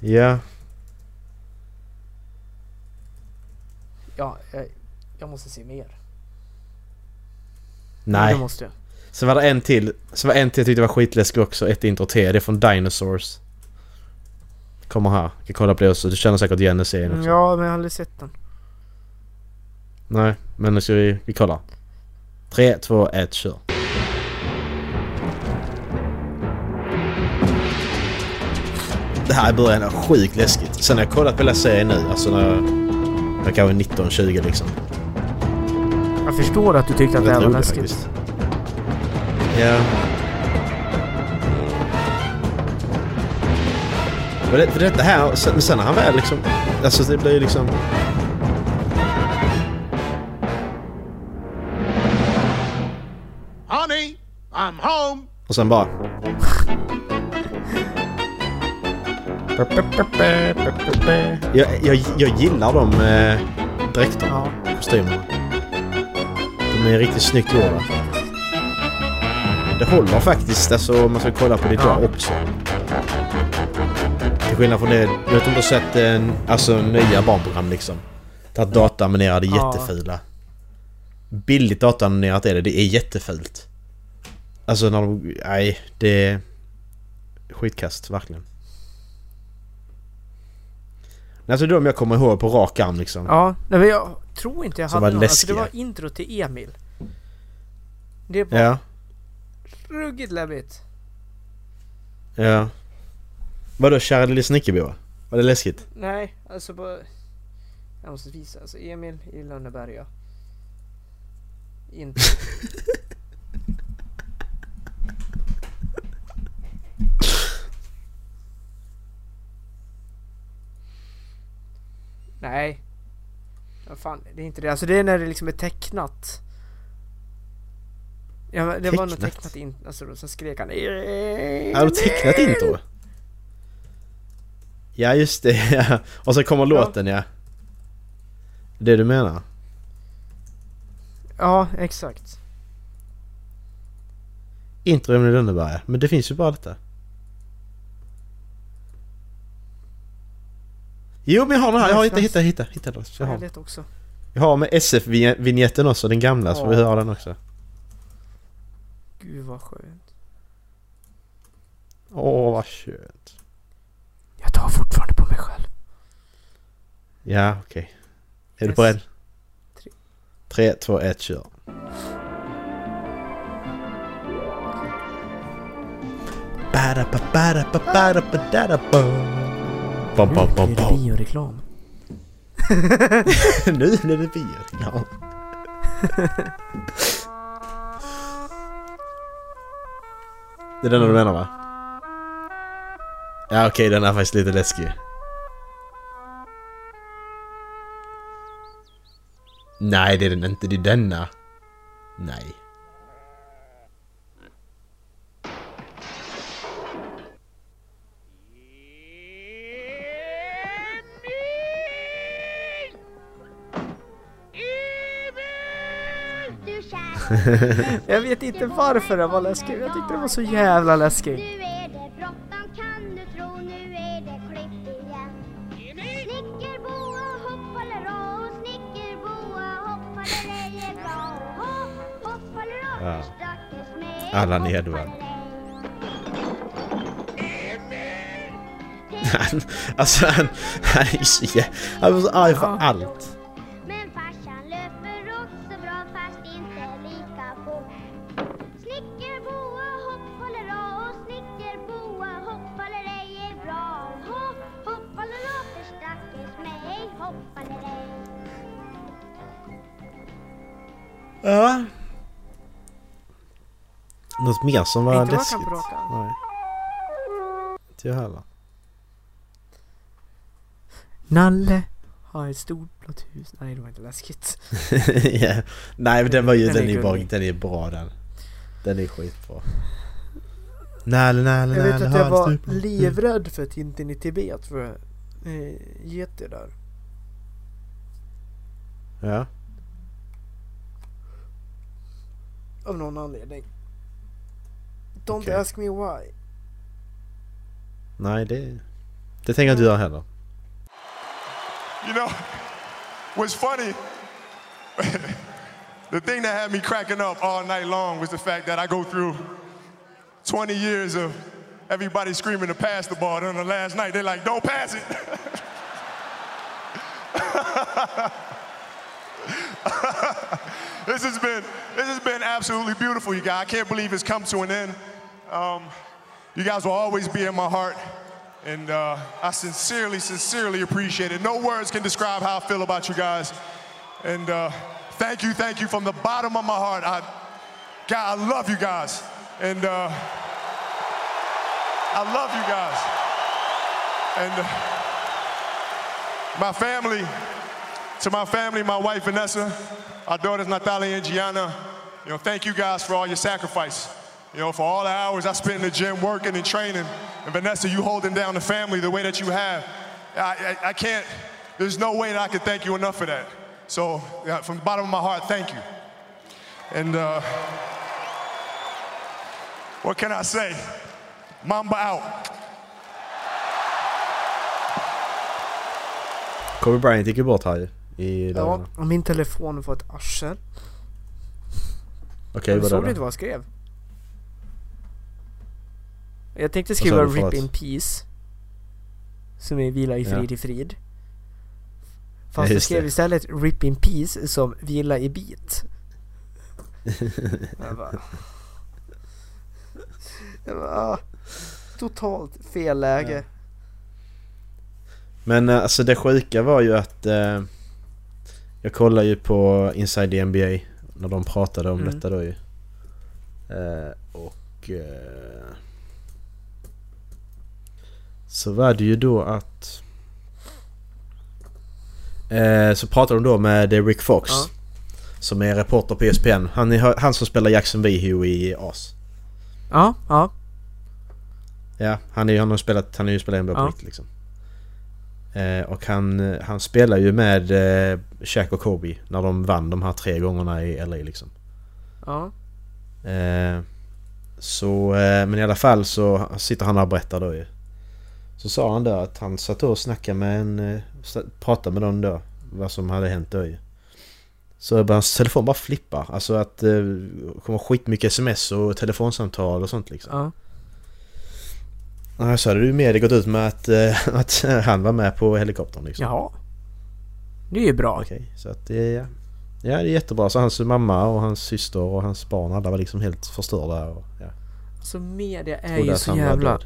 Ja. Ja, jag, jag måste se mer. Nej. Det måste jag. Så var det en till. Så var en till jag tyckte var skitläskig också. Ett intro till. Det är från Dinosaurs. Kommer här. Jag kan kolla på det också. Du känner säkert igen den serien också. Ja, men jag har aldrig sett den. Nej, men nu ska vi, vi kolla. 3, 2, 1, kör. Det här i början är sjukt läskigt. Sen har jag kollat på hela serien nu, alltså när jag... Jag kanske är 19-20 liksom. Jag förstår att du tyckte att det här var läskigt. Ja. Och det, för detta här, sen, sen när han väl liksom... Alltså det blir ju liksom... Honey, I'm home. Och sen bara... Jag, jag, jag gillar de eh, dräkterna, kostymerna. De är riktigt snyggt gjorda. Det håller faktiskt, alltså om man ska kolla på det idag Ja. också. Till skillnad från det, jag vet inte om du har sett en, alltså nya barnprogram liksom. Där dataanimerade är Ja. jättefula. Billigt dataanimerat är det, det är jättefult. Alltså när de, nej det är skitkast verkligen. Alltså de jag kommer ihåg på rak arm liksom. Ja, nej, men jag tror inte jag hade någon. Alltså, det läskiga. var intro till Emil. Det var Ja, ruggigt läbbigt. ja. Vadå kära lille Snickerboa? Var det läskigt? Nej, alltså bara... Jag måste visa. Alltså Emil i Lönneberga. Inte... Nej. Ja, fan, det är inte det. Alltså det är när det liksom är tecknat. Ja, det var nog Tecknat? tecknat in, alltså då, så skrek han Har du tecknat intro? Ja just det, ja. Och så kommer låten ja. Det du menar? Ja, exakt. Intro Emil Lönneberga. Men det finns ju bara detta. Jo men jag har den här, jag har hittat, hittat, hittat, hittat den. Jag har, också. jag har med SF-vinjetten också, den gamla, så vi höra den också. Gud vad skönt. Åh vad skönt. Jag tar fortfarande på mig själv. Ja okej. Är du Yes. beredd? Tre. 3, 2, 1, kör. Bam, bam, bam, Nu är det bam. bioreklam. nu är det bioreklam. Det är den du menar va? Ja okej, den är faktiskt lite läskig. Nej det är den inte, det är denna. Nej. Jag vet inte varför den var läskig. Jag tyckte den var så jävla läskig. nu är det bråttom kan du tro, nu är det klipp igen. Snickerboa hoppalera, snickerboa hoppalera är bra. Hopp, hoppalera, Ja. Allan Edward. Han, alltså han, han är så jä... Han är så arg för Ja. allt. Något mer som var Inte jag läskigt? rak arm. Nej. Inte jag heller. Nalle har ett stort blått hus. Nej, det var inte läskigt. ja. Nej men den var ju, Den den, är är bra, den är bra den. Den är skitbra. Nalle, nalle, Jag vet nalle, att jag var livrädd för Tintin i Tibet för eh, getter där. Ja. Av någon anledning. Don't Okej. ask me why. Nej det... Det tänker inte jag heller. You know, what's funny. the thing that had me cracking up all night long was the fact that I go through 20 years of everybody screaming to pass the ball. Then on the last night, they're like, don't pass it. this has been this has been absolutely beautiful, you guys. I can't believe it's come to an end. Um, you guys will always be in my heart, and uh, I sincerely, sincerely appreciate it. No words can describe how I feel about you guys, and uh, thank you, thank you from the bottom of my heart. I, God, I love you guys, and uh, I love you guys, and uh, my family. To my family, my wife Vanessa, our daughters Natalia and Gianna, you know, thank you guys for all your sacrifice. You know, for all the hours I spent in the gym working and training. And Vanessa, you holding down the family the way that you have. I, I, I can't, there's no way that I can thank you enough for that. So, yeah, from the bottom of my heart, thank you. And uh, what can I say? Mamba out. Kobe Bryant gick ju bort här ju. I Ja, och min telefon får ett arsel. Okej, Men vad såg du inte vad jag skrev? Jag tänkte skriva RIP förlåt? in peace. Som är vila i Ja. frid i frid. Ja, Fast jag just skrev det. istället RIP in peace som vila i bit. jag bara... Jag bara ah, totalt fel läge. Men eh, alltså det sjuka var ju att eh, jag kollade ju på Inside NBA när de pratade om Mm. detta då ju. Eh, och eh, så var det ju då att eh, så pratade de då med Rick Fox Ja. som är reporter på ESPN. Han, är, han som spelar Jackson Vihu i AS. Ja, ja. Ja, han, är, han har spelat, han är ju spelat NBA på Ja. riktigt liksom. Eh, och han, han spelar ju med eh, Shaq och Kobe när de vann de här tre gångerna i LA liksom. ja. Eh, så, eh, men i alla fall så sitter han där och berättar då ju. Så sa han då att han satt och snackade med en... Eh, pratade med någon då. Vad som hade hänt då ju. Så hans telefon bara flippa. Alltså att eh, det kommer skitmycket sms och telefonsamtal och sånt liksom. ja. Ja, så hade du med det gått ut med att, eh, att han var med på helikoptern liksom. Jaha. Det är ju bra. Okej, så att det... Ja, ja, det är jättebra. Så hans mamma och hans syster och hans barn alla var liksom helt förstörda och... Ja, Så media är ju så jävla... död.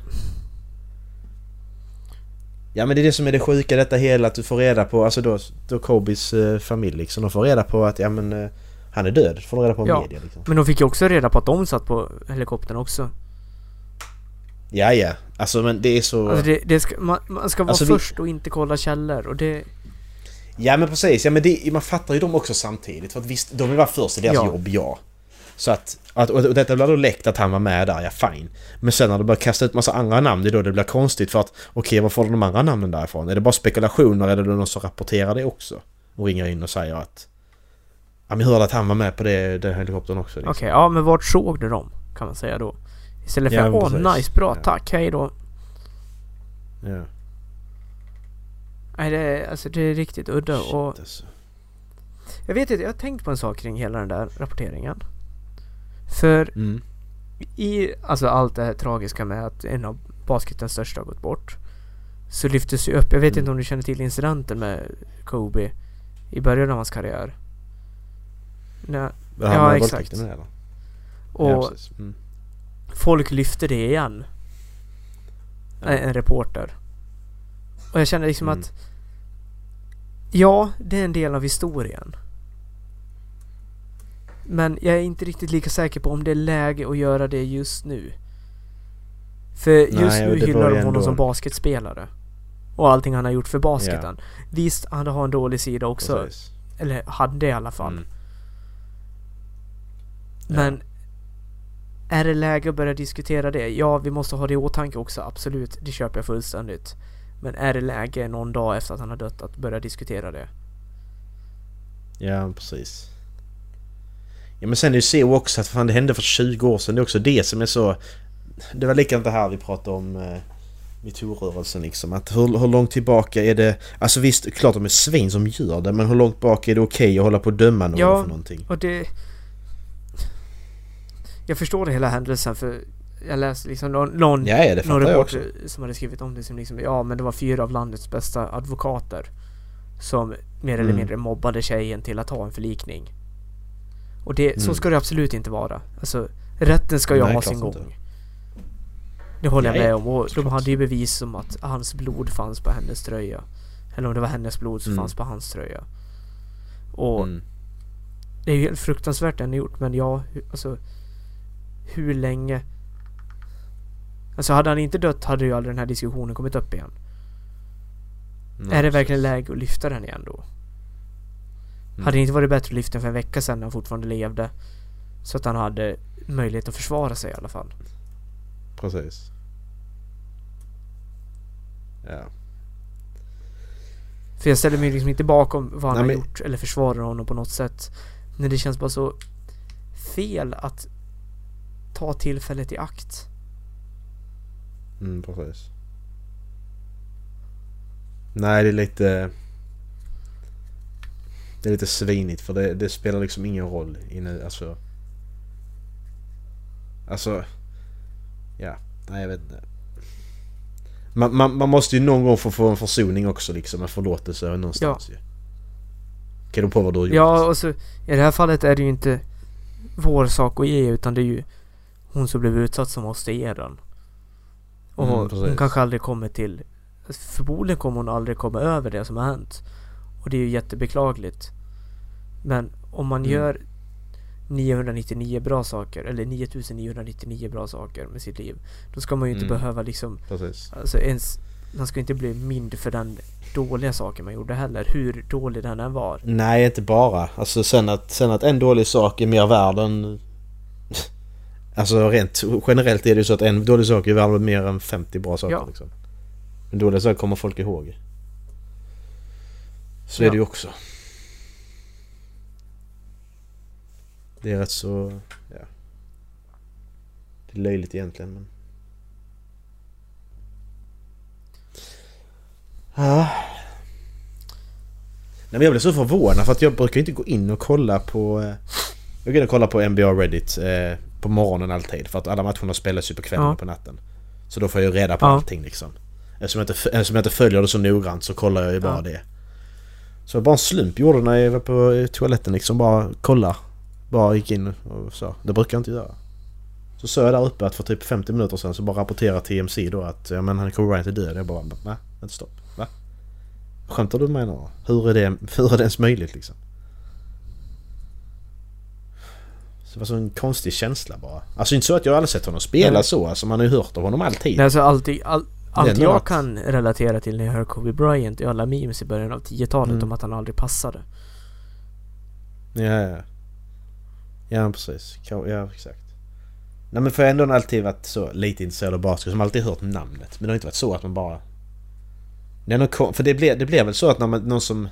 Ja men det är det som är det sjuka detta hela att du får reda på, alltså då, då Kobis eh, familj liksom, de får reda på att ja men eh, han är död, får de reda på Ja. media liksom. Men de fick ju också reda på att de satt på helikoptern också. Ja ja, alltså men det är så... Alltså det, det ska, man, man ska vara Alltså vi- först och inte kolla källor och det... Ja men precis, ja men det, man fattar ju dem också samtidigt. För att visst, de vill vara först i deras Ja. jobb, ja. Så att, att och detta blir då läckt att han var med där, ja fine. Men sen när det börjar kasta ut massa andra namn, det är då det blir konstigt för att okej, var får de andra namnen därifrån? Är det bara spekulationer eller är det någon som rapporterar det också? Och ringer in och säger att... Ja men jag hörde att han var med på det, den helikoptern också. Okej, Liksom. ja men vart såg du dem? Kan man säga då. Istället för Ja, åh precis. nice, bra, Ja. tack, hej då. Ja. Nej det är, alltså det är riktigt udda Shit, och... alltså. Jag vet inte, jag har tänkt på en sak kring hela den där rapporteringen. För Mm. i, alltså allt det här tragiska med att en av basketens största har gått bort. Så lyftes ju upp, jag vet Mm. inte om du känner till incidenten med Kobe i början av hans karriär. Nej, Var han Ja, med exakt. eller? och Ja. Mm. folk lyfte det igen. Ja. En, en reporter. Och jag kände liksom Mm. att Ja, det är en del av historien. Men jag är inte riktigt lika säker på om det är läge att göra det just nu. För just Nej, nu hyllar de honom ändå- som basketspelare. Och allting han har gjort för basketen. Visst, han har en dålig sida också. Precis. Eller hade i alla fall. Mm. Ja. Men är det läge att börja diskutera det? Ja, vi måste ha det i åtanke också, absolut. Det köper jag fullständigt. Men är det läge någon dag efter att han har dött att börja diskutera det? Ja, precis. Ja men sen är ju så också att fan det hände för 20 år sedan. Det är också det som är så... Det var likadant det här vi pratade om eh, metoo-rörelsen liksom. Att hur, hur långt tillbaka är det... Alltså visst, klart de är svin som gör det men hur långt bak är det okej att hålla på och döma någon Ja. för någonting? Och det... Jag förstår det hela händelsen för jag läste liksom någon, någon, Ja, ja, någon reporter som hade skrivit om det som liksom, ja men det var fyra av landets bästa advokater som mer eller Mm. mindre mobbade tjejen till att ha en förlikning. Och det, så Mm. ska det absolut inte vara. Alltså, rätten ska ju Nej, ha sin inte. gång. Det håller jag Ja, med om och de hade ju bevis om att hans blod fanns på hennes tröja. Eller om det var hennes blod som Mm. fanns på hans tröja. Och Mm. det är ju helt fruktansvärt det han har gjort men ja, alltså hur länge? Alltså hade han inte dött hade ju aldrig den här diskussionen kommit upp igen. Nej, är det verkligen läge att lyfta den igen då? Mm. Hade det inte varit bättre att lyfta för en vecka sedan när han fortfarande levde? Så att han hade möjlighet att försvara sig i alla fall. Precis. Ja. För jag ställer mig liksom inte bakom vad han Nej, har men- gjort eller försvarar honom på något sätt. Men det känns bara så fel att ta tillfället i akt. Mm, precis. Nej, det är lite... Det är lite svinigt för det, det spelar liksom ingen roll inne, alltså... Alltså... Ja, nej jag vet inte. Man, man, man måste ju någon gång få få en försoning också liksom, en förlåtelse någonstans ju. Kan du på vad du har gjort? Ja, och så i det här fallet är det ju inte vår sak att ge utan det är ju hon som blev utsatt som måste ge den. Och Mm, hon kanske aldrig kommer till Förmodligen kommer hon aldrig komma över det som har hänt. Och det är ju jättebeklagligt. Men om man Mm. gör 999 bra saker eller 9999 bra saker med sitt liv. Då ska man ju inte Mm. behöva liksom Precis. Alltså ens Man ska inte bli mind för den dåliga saken man gjorde heller. Hur dålig den än var. Nej, inte bara. Alltså sen att, sen att en dålig sak är mer värd än... Alltså rent generellt är det ju så att en dålig sak är värd mer än 50 bra saker Ja. liksom. En dålig sak kommer folk ihåg. Så Ja. är det ju också. Det är rätt så... Ja. Det är löjligt egentligen men... Ja. Nej men jag blev så förvånad för att jag brukar inte gå in och kolla på... eh, Jag går in och kollar på NBA Reddit eh, på morgonen alltid för att alla matcherna spelas ju på kvällen Ja. och på natten. Så då får jag ju reda på Ja. allting liksom. Eftersom jag, inte, eftersom jag inte följer det så noggrant så kollar jag ju bara Ja. det. Så bara en slump gjorde när jag var på toaletten liksom bara kolla. Bara gick in och så. Det brukar jag inte göra. Så såg jag där uppe att för typ 50 minuter sedan så bara rapporterar TMC då att ja men han Kobe Bryant är död. Jag bara va? Vänta stopp. Va? Skämtar du med mig nu? Hur är det, hur är det ens möjligt liksom? Så det var så en konstig känsla bara. Alltså inte så att jag aldrig sett honom spela Nej. så. Alltså man har ju hört av honom alltid. Nej, alltså alltid, all, allt jag något. kan relatera till när jag hör Kobe Bryant i alla memes i början av 10-talet Mm. om att han aldrig passade. Ja, ja. Ja, precis. Ja, exakt. Nej men för jag har ändå alltid varit så lite intresserad av basket, som alltid hört namnet. Men det har inte varit så att man bara... Det är för det blir, det blir väl så att när man, någon som...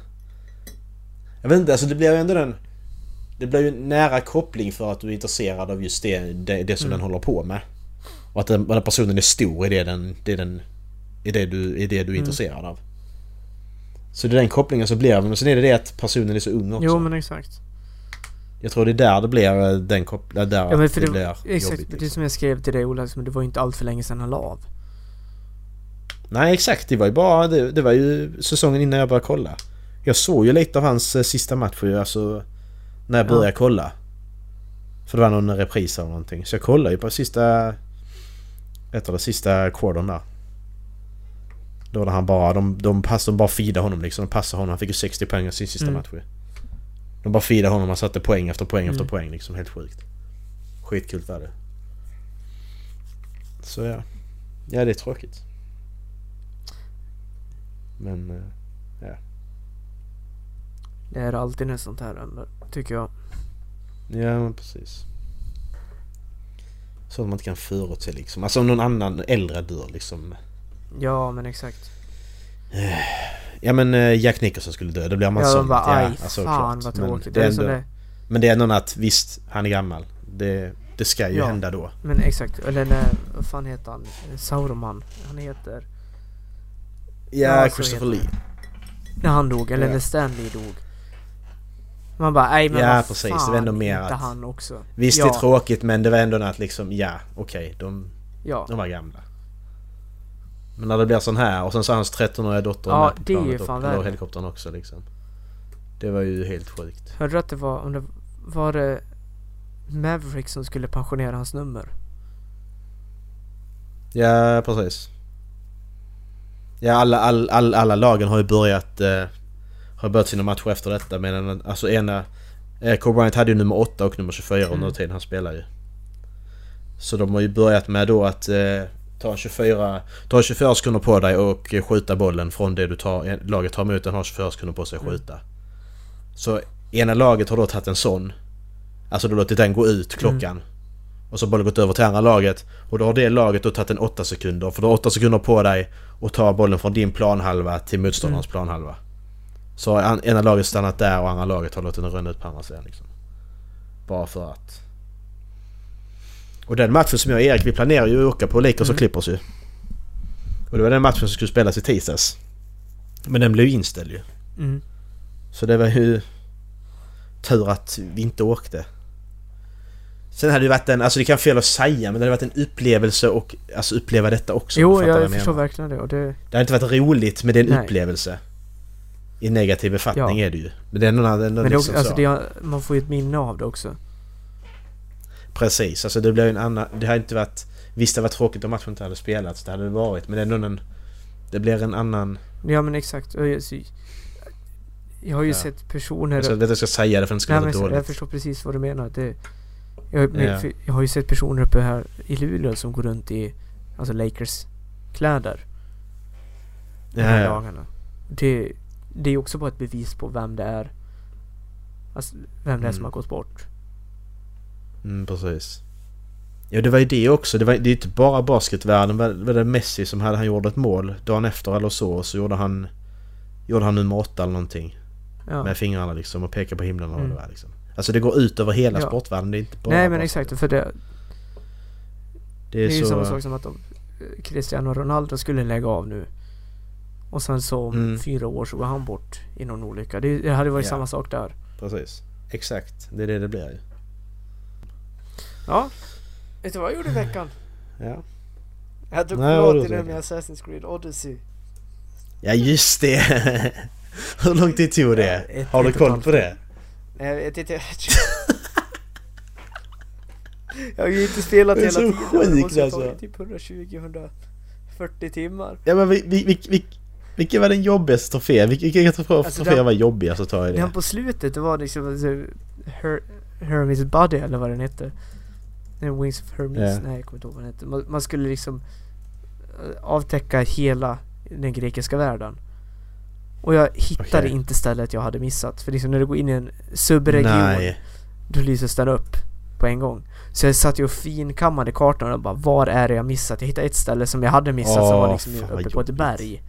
Jag vet inte, alltså det blir ju ändå den... Det blir ju en nära koppling för att du är intresserad av just det, det, det som Mm. den håller på med. Och att den, den personen är stor i det den... Det den i det du, i det du är Mm. intresserad av. Så det är den kopplingen som blir, men sen är det det att personen är så ung också. Jo men exakt. Jag tror det är där det blir eh, den kopplingen, där Ja men för det, det, blir exakt, jobbigt. det Liksom. som jag skrev till dig Ola, liksom, det var ju inte allt för länge sedan han la av. Nej exakt, det var ju bara, det, det var ju säsongen innan jag började kolla. Jag såg ju lite av hans eh, sista match ju, alltså när jag Ja. började kolla. För det var någon repris eller någonting. Så jag kollade ju på sista... Ett av de sista quartern där. Då när han bara, de, de, pass, de bara feedade honom liksom. De passade honom, han fick ju 60 poäng i sin sista Mm. match. De bara feedade honom, han satte poäng efter poäng efter Mm. poäng liksom. Helt sjukt. Skitkul var det. Så ja. Ja det är tråkigt. Men... eh, Det är alltid när sånt här händer, tycker jag. Ja men precis. Så att man inte kan förutse liksom. Alltså om någon annan äldre dör liksom. Ja men exakt. Ja men eh, Jack Nicholson skulle dö, då blir man Ja, sånt. bara aj alltså, fan klart. vad Men tråkigt. det Det är ändå, det, Men det är ändå att visst, han är gammal. Det, det ska ju Ja. hända då. men exakt, eller när, vad fan heter han? Sauroman. Han heter Ja, så Christopher Lee. När han dog, eller Ja. när Stanley dog. Man bara, nej men Ja, vad precis. Fan, Det var ändå mer att- han också. Visst ja, det är tråkigt men det var ändå att liksom, ja okej, de, Ja. de var gamla. Men när det blir sån här och sen så hans 13-åriga dotter Ja, med på det är ju planet och- fan eller värre. helikoptern också liksom. Det var ju helt sjukt. Hörde du att det var, om det var det Maverick som skulle pensionera hans nummer? Ja, precis. Ja, alla, all, all, alla lagen har ju börjat... Eh, har börjat sina matcher efter detta medan alltså ena... Eh, Kobe Bryant hade ju nummer 8 och nummer 24 under Mm. tiden han spelar ju. Så de har ju börjat med då att eh, ta 24... Ta 24 sekunder på dig och skjuta bollen från det du tar... Laget tar emot den har 24 sekunder på sig att Mm. skjuta. Så ena laget har då tagit en sån. Alltså då låtit den gå ut klockan. Och så bollen gått över till andra laget. Och då har det laget då tagit en 8 sekunder. För du har 8 sekunder på dig och ta bollen från din planhalva till motståndarens planhalva. Så har ena laget stannat där och andra laget har låtit den ränna ut på andra sidan liksom. Bara för att. Och den matchen som jag och Erik, vi planerar ju att åka på Lakers och Clippers ju. Och det var den matchen som skulle spelas i tisdags. Men den blev ju inställd ju. Mm. Så det var ju tur att vi inte åkte. Sen hade det varit en, alltså det kan fel att säga men det hade varit en upplevelse och alltså uppleva detta också. Jo, jag, jag förstår menar. verkligen det och det... Det hade inte varit roligt men det är en Nej. upplevelse. I negativ befattning Ja. är det ju. Men det är ändå, ändå Men det, liksom också, alltså så. det, man får ju ett minne av det också. Precis, alltså det blir en annan... Det hade inte varit... Visst det var tråkigt om matchen inte hade spelats, det hade det varit. Men det är ändå en... Det blir en annan... Ja men exakt. Jag, har ju Ja. sett personer... Jag vet inte jag ska säga det för att det ska Nej, så, jag dåligt. förstår precis vad du menar. Det, jag, Ja. jag har ju sett personer uppe här i Luleå som går runt i alltså Lakers kläder. De Ja, här ja. dagarna. Det, det är också bara ett bevis på vem det är. Alltså, vem det är som Mm. har gått bort. Mm, precis. Ja det var ju det också. Det var det är inte bara basketvärlden. Det var- det Messi som hade, han gjorde ett mål dagen efter eller så. Och så gjorde han... Gjorde han nummer åtta eller någonting. Ja. Med fingrarna liksom och pekade på himlen eller vad Mm. det var liksom. Alltså det går ut över hela Ja. sportvärlden. Det är inte bara Nej men basket. exakt. För det, Det det är, är ju så... samma sak som att om eh, Cristiano Ronaldo skulle lägga av nu. Och sen så om Mm. fyra år så går han bort i någon olycka. Det, det hade varit Ja. samma sak där. Precis. Exakt. Det är det det blir ju. Ja. Vet du vad jag gjorde i veckan? Ja. Jag tog Nej, vadå platinum så? med Assassin's Creed Odyssey. Ja just det! Hur lång tid tog det? Ett- Har du ett och ett koll på det? Nej jag vet inte. jag har ju inte spelat är hela så tiden. Det sjukt, måste ha alltså. typ 120-140 timmar. Ja men vi, vi, vi, vi, vilken var den jobbigaste trofén? Vilka troféer Alltså, troféer den- var jobbigast att ta i det? Den på slutet det var liksom alltså, Her Hermes Body eller vad den hette. Den Wings of Hermes. Ja. Nej jag kommer inte ihåg vad den hette. Man, man skulle liksom eh, avtäcka hela den grekiska världen. Och jag hittade Okej. inte stället jag hade missat. För liksom när du går in i en subregion Nej. då lyses den upp på en gång. Så jag satt ju och finkammade kartan och bara var är det jag missat? Jag hittade ett ställe som jag hade missat som var liksom uppe på ett jobbigt. berg.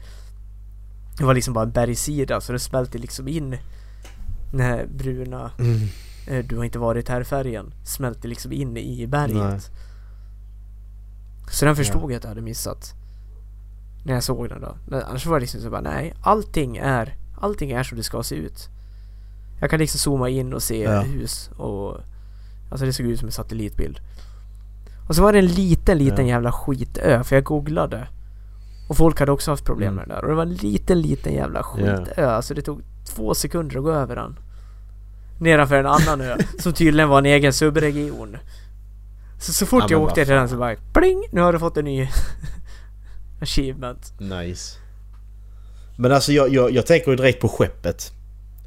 Det var liksom bara en bergssida så det smälte liksom in den här bruna Mm. Eh, du har inte varit här färgen smälte liksom in i berget. Nej. Så den förstod jag att jag hade missat. När jag såg den då. Annars var det liksom så bara nej, allting är allting är som det ska se ut. Jag kan liksom zooma in och se Ja. hus och alltså det såg ut som en satellitbild. Och så var det en liten, liten Ja. jävla skitö för jag googlade. Och folk hade också haft problem Mm. med det där. Och det var en liten, liten jävla skitö. Alltså det tog två sekunder att gå över den. Nedanför en annan ö som tydligen var en egen subregion. Så, så fort Ja, jag åkte till den så bara pling! Nu har du fått en ny achievement. Nice. Men alltså jag, jag, jag tänker ju direkt på skeppet.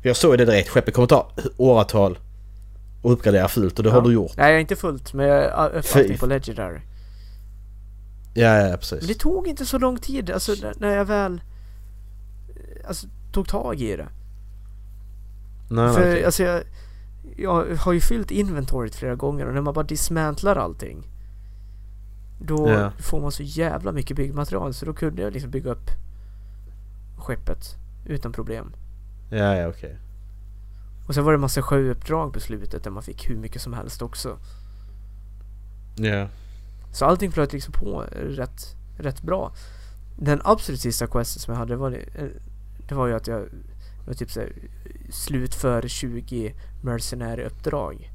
Jag såg ju det direkt. Skeppet kommer ta åratal och uppgradera fullt och det har du gjort. Nej jag är inte fullt men jag är allting på Legendary. Ja, ja, ja precis. Men det tog inte så lång tid alltså när- när jag väl eh, alltså, tog tag i det. Nej, För nej, alltså jag, jag har ju fyllt inventoriet flera gånger och när man bara dismantlar allting Då Ja. får man så jävla mycket byggmaterial så då kunde jag liksom bygga upp skeppet utan problem. Ja, ja, okej. Och sen var det massa sjöuppdrag på slutet där man fick hur mycket som helst också. Ja. Så allting flöt liksom på rätt, rätt bra. Den absolut sista questen som jag hade var det, eh, det var ju att jag var typ såhär slutför 20 mercenary-uppdrag.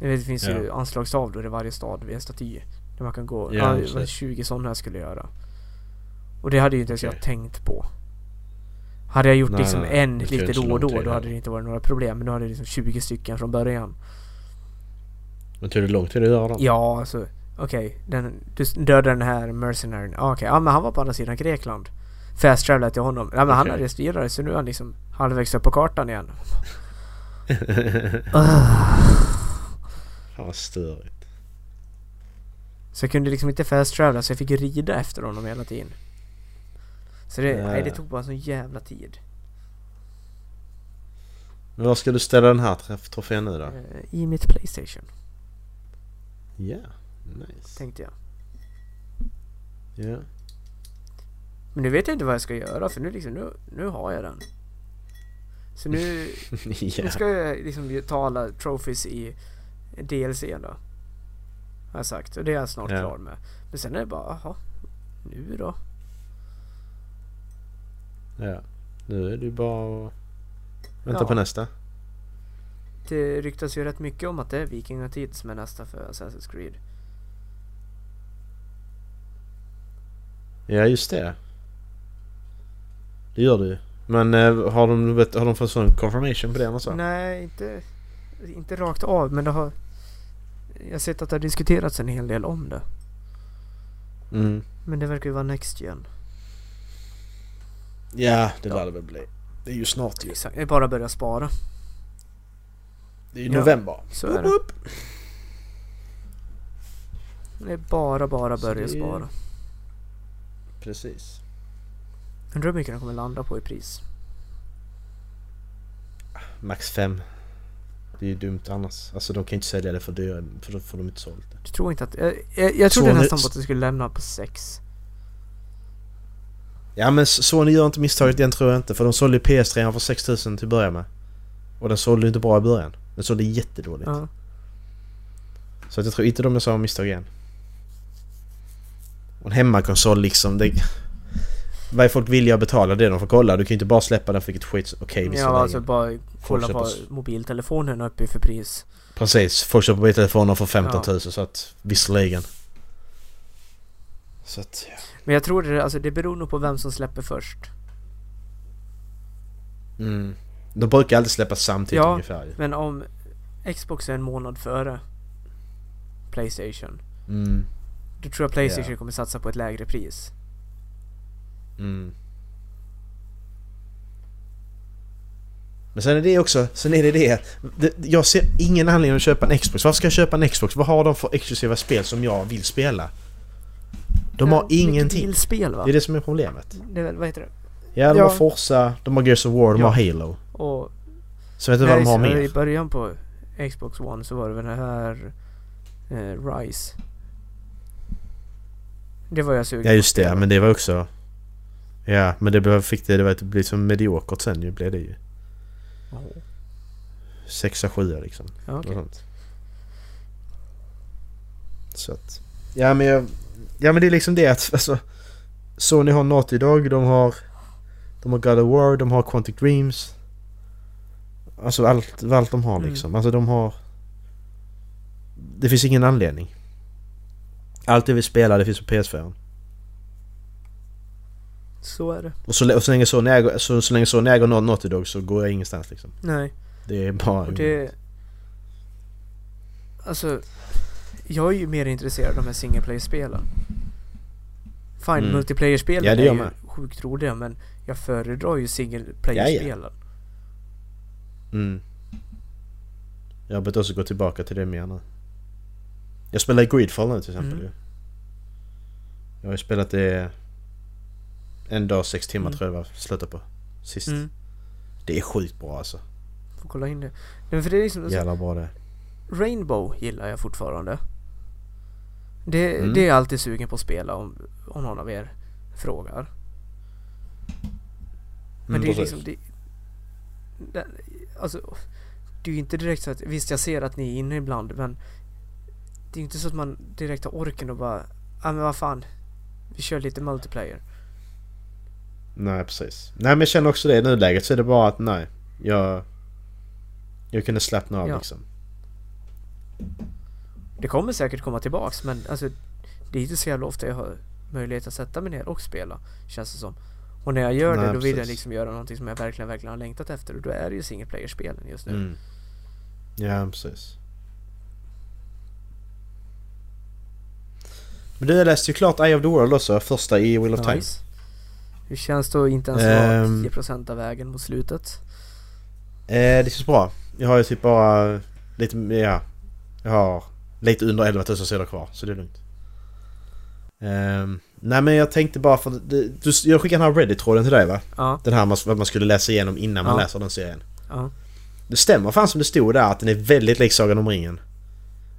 Jag det finns ju anslagstavlor i varje stad vid en staty. Där man kan gå. Ja, Ja, det var precis. 20 sådana jag skulle göra. Och det hade ju inte ens Okej. jag tänkt på. Hade jag gjort Nej, liksom nej, en lite så då och då, tid då hade det inte varit några problem. Men då hade det liksom 20 stycken från början. Men tog det lång tid att göra dem? Ja, alltså okej. den du dödade den här mercenaryn. Ah, Okej, ja men han var på andra sidan Grekland. Fast travelade till honom. Ja men han hade rest vidare så nu är han liksom halvvägs upp på kartan igen. Fan vad störigt. Så jag kunde liksom inte fast travela så jag fick rida efter honom hela tiden. Så det, Ja. nej, det tog bara sån jävla tid. Men var ska du ställa den här trofén nu då? Eh, I mitt Playstation Ja, nice. tänkte jag. Ja. Men nu vet jag inte vad jag ska göra för nu liksom, nu, nu har jag den. Så nu, ja. nu ska jag liksom ta alla trophies i DLC då. Har jag sagt och det är jag snart Ja. klar med. Men sen är det bara, jaha, nu då? ja. Nu är det bara att vänta Ja. på nästa. Det ryktas ju rätt mycket om att det är vikingatid som är nästa för Assassin's Creed. Ja, just det. Det gör du ju. Men eh, har, de, vet- har de fått sån confirmation på det så? Nej, inte, inte rakt av men det har... Jag har sett att det har diskuterats en hel del om det. Mm. Men det verkar ju vara Next Gen. Ja, det Ja. lär det väl bli. Det är ju snart ju. Exakt, det är bara att börja spara. Det är ju Ja. november. Så är det. Det är bara, bara börja det är- spara. Precis. Undrar hur mycket den kommer landa på i pris. Max 5. Det är ju dumt annars. Alltså de kan ju inte sälja det för dyrt för då får de inte sålt det. Jag tror inte att... Jag, jag, jag trodde Sony- nästan på att det skulle lämna på 6. Ja men Sony gör inte misstaget igen tror jag inte för de sålde ju PS3 för 6000 till att börja med. Och den sålde ju inte bra i början. Den sålde jättedåligt. Ja. Så att jag tror inte de gör samma misstag igen. Och en hemmakonsol liksom, det... Vad är folk villiga att betala det de får kolla? Du kan ju inte bara släppa den för vilket skit... Okej, okay, ja, alltså bara kolla köper på s- mobiltelefonerna uppe för pris. Precis, folk köper mobiltelefoner för 15 Ja. 000 så att visserligen. Så att, ja. Men jag tror det, alltså det beror nog på vem som släpper först. Mm. De brukar alltid släppa samtidigt Ja. ungefär ju. Men om Xbox är en månad före Playstation. Mm. Då tror jag Playstation Ja. kommer satsa på ett lägre pris. Mm. Men sen är det också, sen är det det, Jag ser ingen anledning att köpa en Xbox. Varför ska jag köpa en Xbox? Vad har de för exklusiva spel som jag vill spela? De har ingenting. Bilspel va? Det är det som är problemet. Det är väl, vad heter det? Ja, de Ja. har Forza, de har Gears of War, de Ja. har Halo. Och Så vet du vad de har mer? I början på Xbox One så var det väl det här eh, Rise. Det var jag sugen Ja just på det, men det var också... Ja, men det blev- fick det, det var att bli så mediokert sen ju, blev det ju. Sexa, sjua liksom. Sånt. Så att... Ja men jag... Ja men det är liksom det att alltså... Sony har Naughty Dog, de har... De har God of War, de har Quantic Dreams. Alltså allt, allt de har Mm. liksom. Alltså de har... Det finns ingen anledning. Allt det vi spelar det finns på PS4. Så är det. Och så, och så länge Sony äger, så, så länge Sony äger Naughty Dog så går jag ingenstans liksom. Nej. Det är bara... Och det... Alltså... Jag är ju mer intresserad av de här single player-spelen. Fine, Mm. multiplayer-spelen Ja, det är ju sjukt roliga men jag föredrar ju single player-spelen. Mm. Jag har börjat också gå tillbaka till det mer nu. Jag spelar i Greedfall nu till exempel Mm. Jag har ju spelat det en dag, sex timmar Mm. tror jag det var, slutade på. Sist. Mm. Det är sjukt bra alltså. Får kolla in det. Nej, för det är liksom, Jävla bra det. Rainbow gillar jag fortfarande. Det, Mm. det är jag alltid sugen på att spela om, om någon av er frågar. Men Mm, det är precis. liksom... Det, det, alltså, det är ju inte direkt så att... Visst, jag ser att ni är inne ibland, men... Det är ju inte så att man direkt har orken och bara... Ja, men vad fan. Vi kör lite multiplayer. Nej precis. Nej men jag känner också det i nuläget så är det bara att nej. Jag... Jag kunde slappna av Ja. liksom. Det kommer säkert komma tillbaks men alltså det är inte så jävla ofta jag har möjlighet att sätta mig ner och spela. Känns det som. Och när jag gör Nej, det då vill jag precis. liksom göra någonting som jag verkligen, verkligen har längtat efter och då är det ju single player-spelen just nu. Mm. Ja precis. Men du läste ju klart Eye of the World också, första i Wheel of Time. Hur känns det att inte ens vara Ehm. 10% av vägen mot slutet? Eh, det känns bra. Jag har ju typ bara lite, ja. Jag har lite under 11 000 sidor kvar, så det är lugnt. Ehm, nej men jag tänkte bara för det, du, jag skickade den här Reddit-tråden till dig va? Ja, Den här man- man skulle läsa igenom innan man Ja. läser den serien. ja. Det stämmer fan som det stod där att den är väldigt lik Sagan om ringen.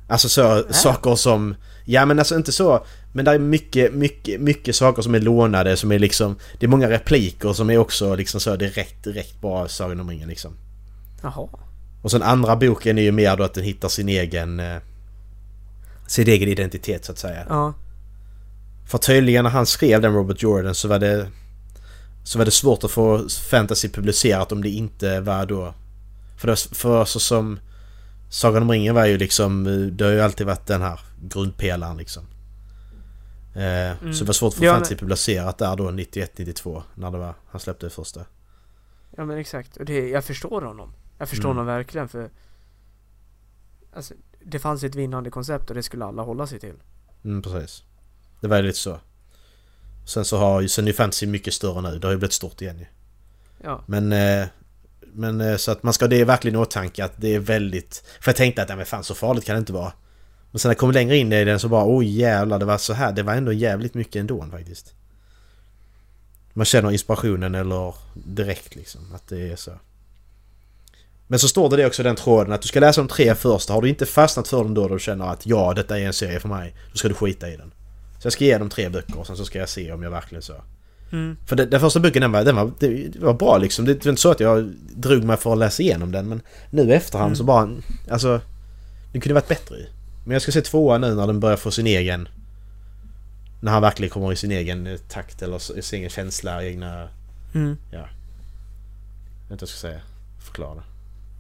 Alltså så, saker som... Ja men alltså inte så... Men det är mycket, mycket, mycket saker som är lånade som är liksom... Det är många repliker som är också liksom så direkt, direkt bara Sagan om ringen liksom. Jaha. Och sen andra boken är ju mer då att den hittar sin egen... Eh, sin egen identitet så att säga. Ja. För tydligen när han skrev den Robert Jordan så var det... Så var det svårt att få fantasy publicerat om det inte var då... För, det, för så som... Sagan om ringen var ju liksom... eh, Det har ju alltid varit den här grundpelaren liksom. Eh, Så det var svårt få Ja, fantasy men- publicerat där då 91-92 när det var... Han släppte det första. Ja men exakt. Och det, jag förstår honom. Jag förstår Mm. honom verkligen för... Alltså, det fanns ett vinnande koncept och det skulle alla hålla sig till. Mm, precis. Det var ju lite så. Sen så har ju... Sen är fantasy mycket större nu. Det har ju blivit stort igen ju. Ja. Men... Eh, men eh, så att man ska det är verkligen i åtanke att det är väldigt... För jag tänkte att nej, men fan så farligt kan det inte vara. Men sen när jag kom längre in i den så bara oj jävlar det var så här. Det var ändå jävligt mycket ändå faktiskt. Man känner inspirationen eller direkt liksom att det är så. Men så står det det också den tråden att du ska läsa de tre första. Har du inte fastnat för dem då, då du känner att ja detta är en serie för mig. Då ska du skita i den. Så jag ska ge dem tre böcker och sen så ska jag se om jag verkligen så. Mm. För den, den första boken den var, den var, det, det var bra liksom. Det var inte så att jag drog mig för att läsa igenom den men nu efterhand Mm. så bara... Alltså... Den kunde varit bättre i. Men jag ska se tvåan nu när den börjar få sin egen... När han verkligen kommer i sin egen eh, takt eller sin egen känsla, egna... Mm. Jag vet inte vad jag ska säga. Förklara.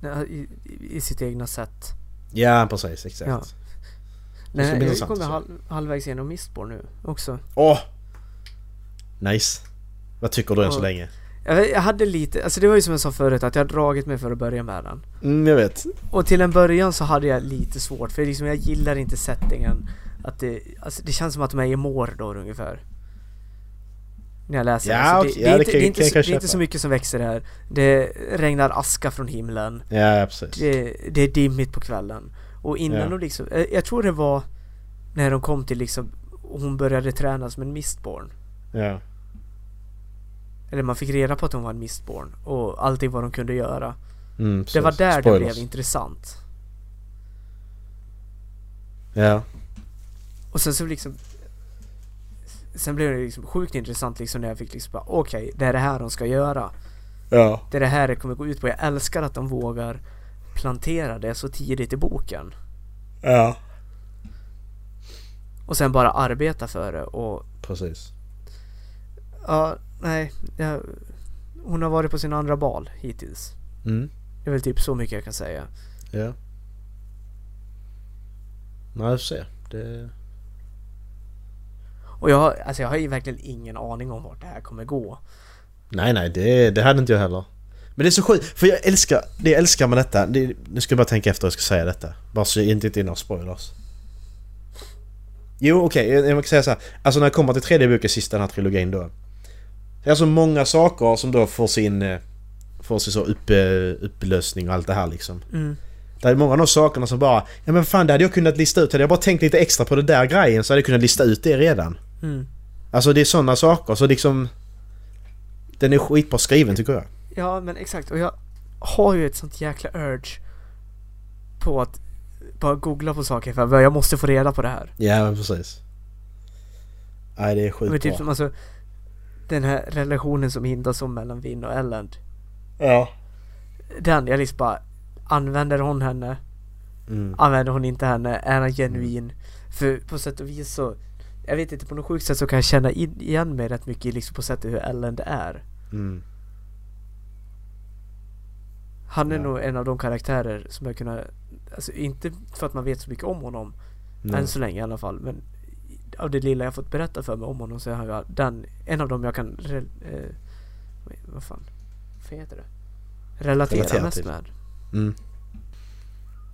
Ja, I, i, sitt egna sätt. Ja precis, exakt. Ja. Nej, jag intressant kommer halv, halvvägs igenom Mistborn nu också. Åh! Nice. Vad tycker du än så länge? Jag, hade lite, alltså det var ju som jag sa förut att jag har dragit mig för att börja med den. Mm, jag vet. Och till en början så hade jag lite svårt för liksom jag gillar inte settingen. Att det, alltså det känns som att de är i Mordor ungefär. När jag läser Ja, det. Så okej, det, ja, det, är det inte, kan- det, är inte, så, det är inte så mycket som växer här. Det regnar aska från himlen. Ja, precis. Det, det är dimmigt på kvällen. Och innan Ja. de liksom, jag, jag tror det var när de kom till liksom, hon började träna som en Mistborn. Ja. Eller man fick reda på att hon var en Mistborn och allting vad de kunde göra. Mm, Det var där det Spoilers. blev intressant. Ja. Och sen så liksom Sen blev det liksom sjukt intressant liksom när jag fick liksom bara okej, det är det här de ska göra. Ja. Det är det här det kommer gå ut på. Jag älskar att de vågar plantera det så tidigt i boken. Ja. Och sen bara arbeta för det och Precis. ja, nej. Jag, hon har varit på sin andra bal hittills. Mm. Det är väl typ så mycket jag kan säga. Ja. Nej, jag får se. Det... Och jag, har- alltså jag har ju verkligen ingen aning om vart det här kommer gå. Nej, nej, det, det hade inte jag heller. Men det är så sjukt, för jag älskar, det jag älskar med detta, det, nu ska jag bara tänka efter hur jag ska säga detta. Bara så jag inte är några spoilers. Jo, okej, jag, jag kan säga så här. Alltså när jag kommer till tredje boken, sista den här trilogin då. Det är alltså många saker som då får sin... eh, Får sin så upp, eh, upplösning och allt det här liksom. Mm. Det är många av de sakerna som bara... Ja men fan, det hade jag kunnat lista ut. Hade jag bara tänkt lite extra på det där grejen så hade jag kunnat lista ut det redan. Mm. Alltså det är sådana saker, så liksom... Den är skitbra skriven tycker jag. Ja men exakt och jag har ju ett sånt jäkla urge på att bara googla på saker för jag måste få reda på det här. Ja men precis. Nej det är Men skitbra. typ alltså den här relationen som hintas om mellan Vin och Elland. Ja. Den, jag liksom bara använder hon henne? Mm. Använder hon inte henne? Är han genuin? För på sätt och vis så Jag vet inte, på något sjukt sätt så kan jag känna in, igen mig rätt mycket liksom på sättet hur Ellen är. Mm. Han är Ja. nog en av de karaktärer som jag kunnat... Alltså inte för att man vet så mycket om honom. Nej. Än så länge i alla fall. Men av det lilla jag fått berätta för mig om honom så han ju den, en av dem jag kan... Re, eh, vad fan? Vad heter det? Relatera, Relatera mest till. med. Mm.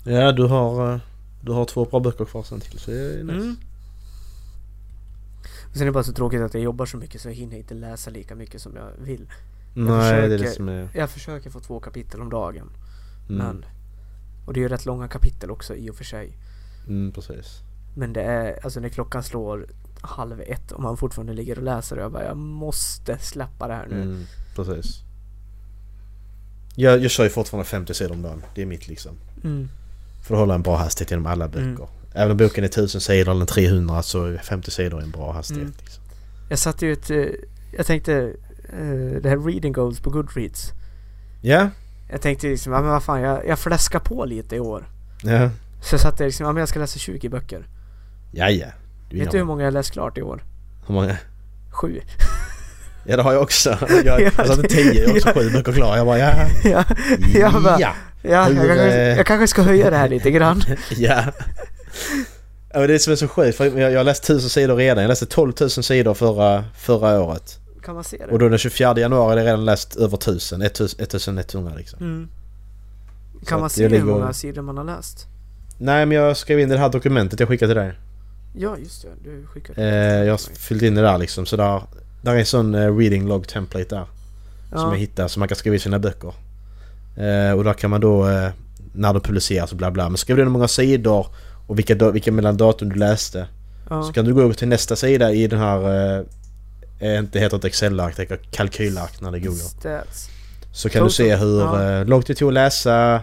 Ja, du har, eh, du har två bra böcker kvar sen till så det är nice. Mm. Och sen är det bara så tråkigt att jag jobbar så mycket så jag hinner inte läsa lika mycket som jag vill. Nej, det är det försöker- som är... Jag försöker få två kapitel om dagen. Mm. Men... Och det är ju rätt långa kapitel också i och för sig. Mm, precis. Men det är, alltså när klockan slår halv ett och man fortfarande ligger och läser och jag bara jag måste släppa det här nu. Mm, precis. Jag, jag kör ju fortfarande 50 sidor om dagen. Det är mitt liksom. Mm. För att hålla en bra hastighet genom alla böcker. Mm. Även om boken är 1000 sidor eller 300 så är 50 sidor en bra hastighet. Mm. Liksom. Jag satte ju ett, eh, jag tänkte, eh, det här reading goals på Goodreads. Ja, Jag tänkte liksom, ja men vad fan jag, jag fläskar på lite i år. ja, Så jag satte liksom, ja men jag ska läsa 20 böcker. Ja, ja. Du Vet du hur många jag läst klart i år? hur många? Sju. Ja det har jag också. Jag, jag satte 10 och också sju böcker klara. Jag bara ja. ja, jag bara, Ja. ja jag, kanske, eh, jag kanske ska höja det här lite grann. Ja. Ja, men det som är så sjukt för jag, jag har läst 1000 sidor redan. Jag läste 12 000 sidor förra, förra året. Kan man se det? Och då den 24 januari hade jag redan läst över 1000. 1100 liksom. Mm. Så Kan man att se jag hur många sidor man har läst? Nej men jag skrev in det här dokumentet jag skickade till dig. Ja just det, du skickade Eh, jag har fyllt in det där liksom. Så där, där är en sån eh, reading log template där. Som ja. jag hittar som man kan skriva i sina böcker. Eh, och där kan man då eh, när det publiceras och bla bla. Men skriv in hur många sidor och vilka, vilka mellan datum du läste. ja. Så kan du gå över till nästa sida i den här... Eh, eh, inte heter ett Excel-ark, det heter kalkylark när det googlar. Stats. Så kan du Total- se hur ja. eh, långt det tog att läsa...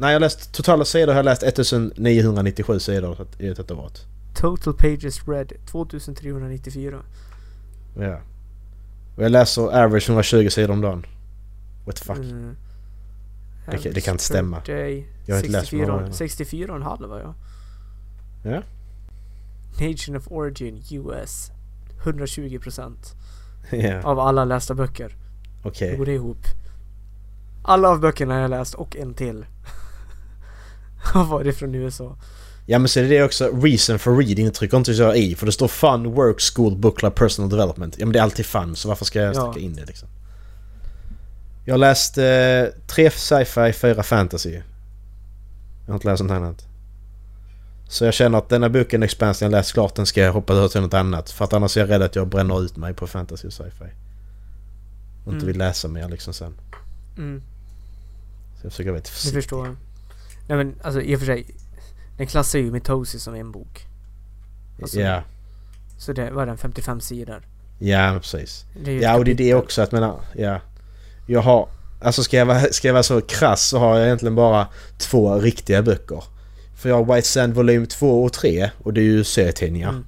Nej jag har läst totala sidor har jag läst 1997 sidor i detta året. Total pages read 2394. Ja. Och jag läser average 120 sidor om dagen. What the fuck? Mm. Det kan- det kan inte stämma. Day, Jag har inte läst på 64, några- 64 och en halv var jag. Ja. Nation of Origin US. 120% Ja, av alla lästa böcker. okej. Går det ihop? Alla av böckerna har jag läst och en till. Har varit från USA. Ja men så är det också reason for reading det trycker inte jag i för det står fun, work, school, book club, personal development. Ja men det är alltid fun så varför ska jag Ja. sticka in det liksom? Jag har läst eh, tre sci-fi, fyra fantasy. Jag har inte läst något annat. Så jag känner att denna boken, Expansion, jag läst klart den ska jag hoppa över till något annat. För att annars är jag rädd att jag bränner ut mig på fantasy och sci-fi. Och inte Mm. vill läsa mer liksom sen. Mm, Så jag försöker vara lite det försiktig. förstår jag. Nej men alltså i och för sig. Den klassar ju Mitosis som en bok. Alltså, Ja, Så det var den 55 sidor. ja men precis. Ja och det är det också att menar, ja. Jag har, alltså ska jag, vara, ska jag vara så krass så har jag egentligen bara två riktiga böcker. För jag har White Sand volym 2 och 3 och det är ju serietidningar. Mm.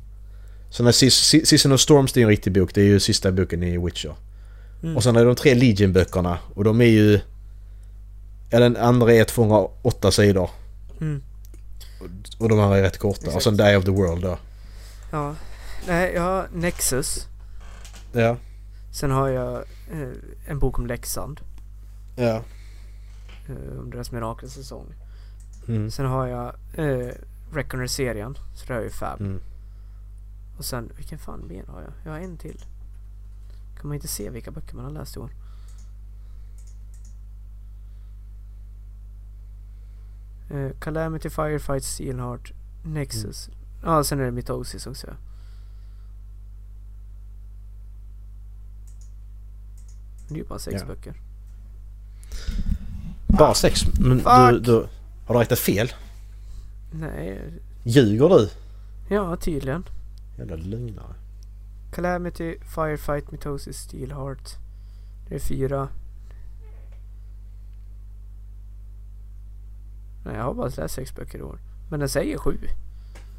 Så när Season of Storms det är en riktig bok, det är ju sista boken i Witcher. Mm. Och sen är det de tre Legion-böckerna och de är ju... Ja den andra är 208 sidor Mm. och de andra är rätt korta. Exakt. Och sen Day of the World då. Ja. Nej, jag har Nexus. Ja. Sen har jag eh, en bok om Leksand. Ja. Eh, om deras mirakelsäsong. Mm. Sen har jag eh, Reckoner-serien. Så det har jag ju Fab. Mm. Och sen, vilken fan mer har jag? Jag har en till. Kan man inte se vilka böcker man har läst i år? Eh, Calamity, Firefight, Steelheart, Nexus. Ja, sen är det Mitosis också. Det är ju bara sex Ja. böcker. Bara sex? Men du, Fuck. du... Har du räknat fel? Nej, Ljuger du? ja tydligen. Jävla lögnare. Calamity, Firefight, Mitosis, Steelheart. Det är fyra. Nej, jag har bara läst sex böcker i år. Men den säger sju.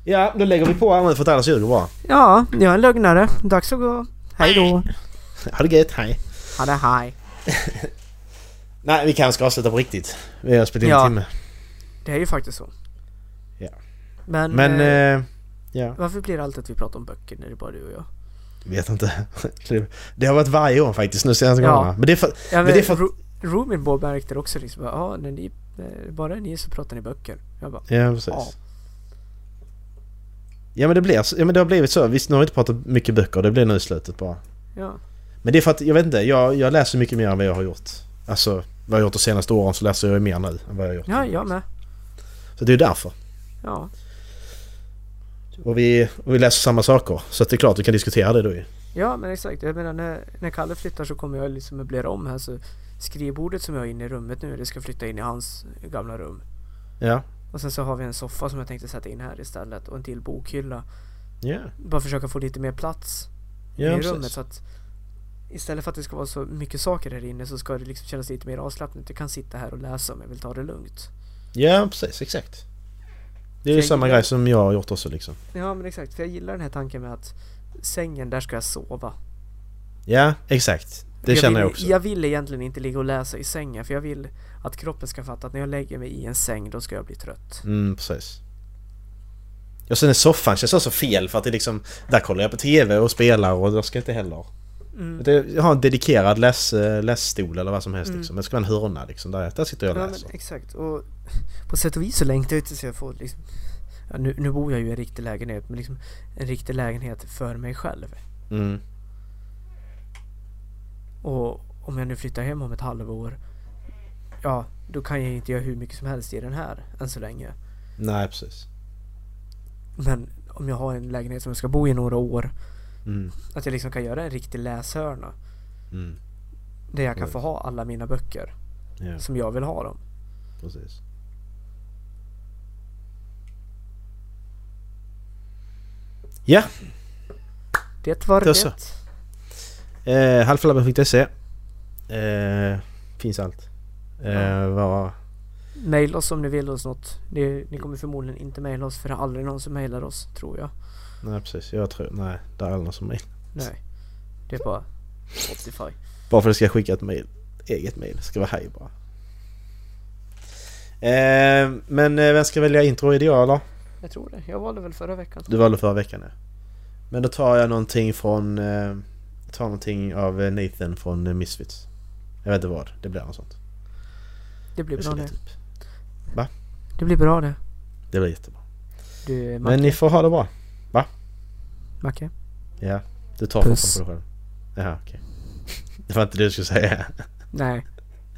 Ja, då lägger vi på här nu för att annars ljuger bara. Ja, jag är en lögnare. Dags att gå. Hej då. Ha det gött, hej. Ha det hej. Nej, vi kanske ska avsluta på riktigt. Vi har spelat in Ja. en timme. Det är ju faktiskt så. Ja. Men... Men eh, eh, Ja, Varför blir det alltid att vi pratar om böcker när det är bara du och jag? vet inte. Det har varit varje år faktiskt nu senaste Ja. gångerna. Men det är för, Ja, men men det är för Ro- Roomin Bob märkte det också liksom. Ja, när ni, bara ni så pratar ni böcker. Jag bara, Ja, precis. ja. Ja men det blir ja men det har blivit så. Visst nu har vi inte pratat mycket böcker, det blir nu i slutet bara. Ja. Men det är för att, jag vet inte, jag, jag läser mycket mer än vad jag har gjort. Alltså, vad jag har gjort de senaste åren så läser jag mer nu än vad jag har gjort. Ja, jag med. Så det är ju därför. Ja. Och vi, och vi läser samma saker. Så det är klart vi kan diskutera det då ju. Ja, men exakt. Jag menar när, när Kalle flyttar så kommer jag liksom möblera om här så skrivbordet som jag har inne i rummet nu, det ska flytta in i hans gamla rum. Ja. Och sen så har vi en soffa som jag tänkte sätta in här istället och en till bokhylla. Ja. Bara försöka få lite mer plats Ja, i precis. rummet så att istället för att det ska vara så mycket saker här inne så ska det liksom kännas lite mer avslappnat. Jag kan sitta här och läsa om jag vill ta det lugnt. Ja, precis. Exakt. Det är ju samma gillar- grej som jag har gjort också liksom. Ja men exakt, för jag gillar den här tanken med att sängen, där ska jag sova. Ja, exakt. Det jag känner vill, jag också. Jag vill egentligen inte ligga och läsa i sängen för jag vill att kroppen ska fatta att när jag lägger mig i en säng då ska jag bli trött. Mm, precis. Och sen är soffan känns också fel för att det är liksom... Där kollar jag på TV och spelar och då ska jag inte heller... Mm. Det, jag har en dedikerad läs, eh, lässtol eller vad som helst Mm. liksom. Det ska vara en hörna liksom. Där, där sitter jag och Ja men läser. exakt och på sätt och vis så längtar jag tills jag får liksom ja, nu, nu bor jag ju i en riktig lägenhet men liksom en riktig lägenhet för mig själv. Mm. Och om jag nu flyttar hem om ett halvår Ja, då kan jag inte göra hur mycket som helst i den här än så länge. Nej, precis. Men om jag har en lägenhet som jag ska bo i några år Mm. Att jag liksom kan göra en riktig läshörna Mm. Där jag kan få ha alla mina böcker Ja, som jag vill ha dem. precis. Ja, Det var det. Eh, halvflabben.se eh, Finns allt. Eh, vad... Maila oss om ni vill oss något. Ni, ni kommer förmodligen inte mejla oss för det är aldrig någon som mejlar oss, tror jag. Nej precis, jag tror... Nej, det är alla som mejl. Nej. Det är bara Spotify. Bara för att jag ska skicka ett mejl. Eget. Ska vara hej bara. Eh, men eh, vem ska välja intro? Jag eller? Jag tror det. Jag valde väl förra veckan. Du valde förra veckan ja. Men då tar jag någonting från... Eh, tar någonting av eh, Nathan från eh, Misfits. Jag vet inte vad. Det blir något sånt. Det blir bra det. leta upp. Det blir bra det. Det blir jättebra. Du. Men ni får ha det bra. Macke. Ja. Du tar Puss. fortfarande på dig själv. Jaha okej. Det var inte det du skulle säga. Nej.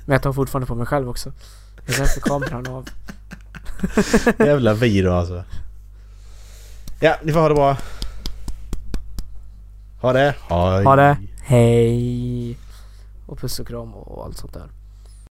Men jag tar fortfarande på mig själv också. Jag släpper kameran av. Jävla video alltså. Ja, ni får ha det bra. Ha det. Hej. Ha det. Hej. Och puss och kram och allt sånt där.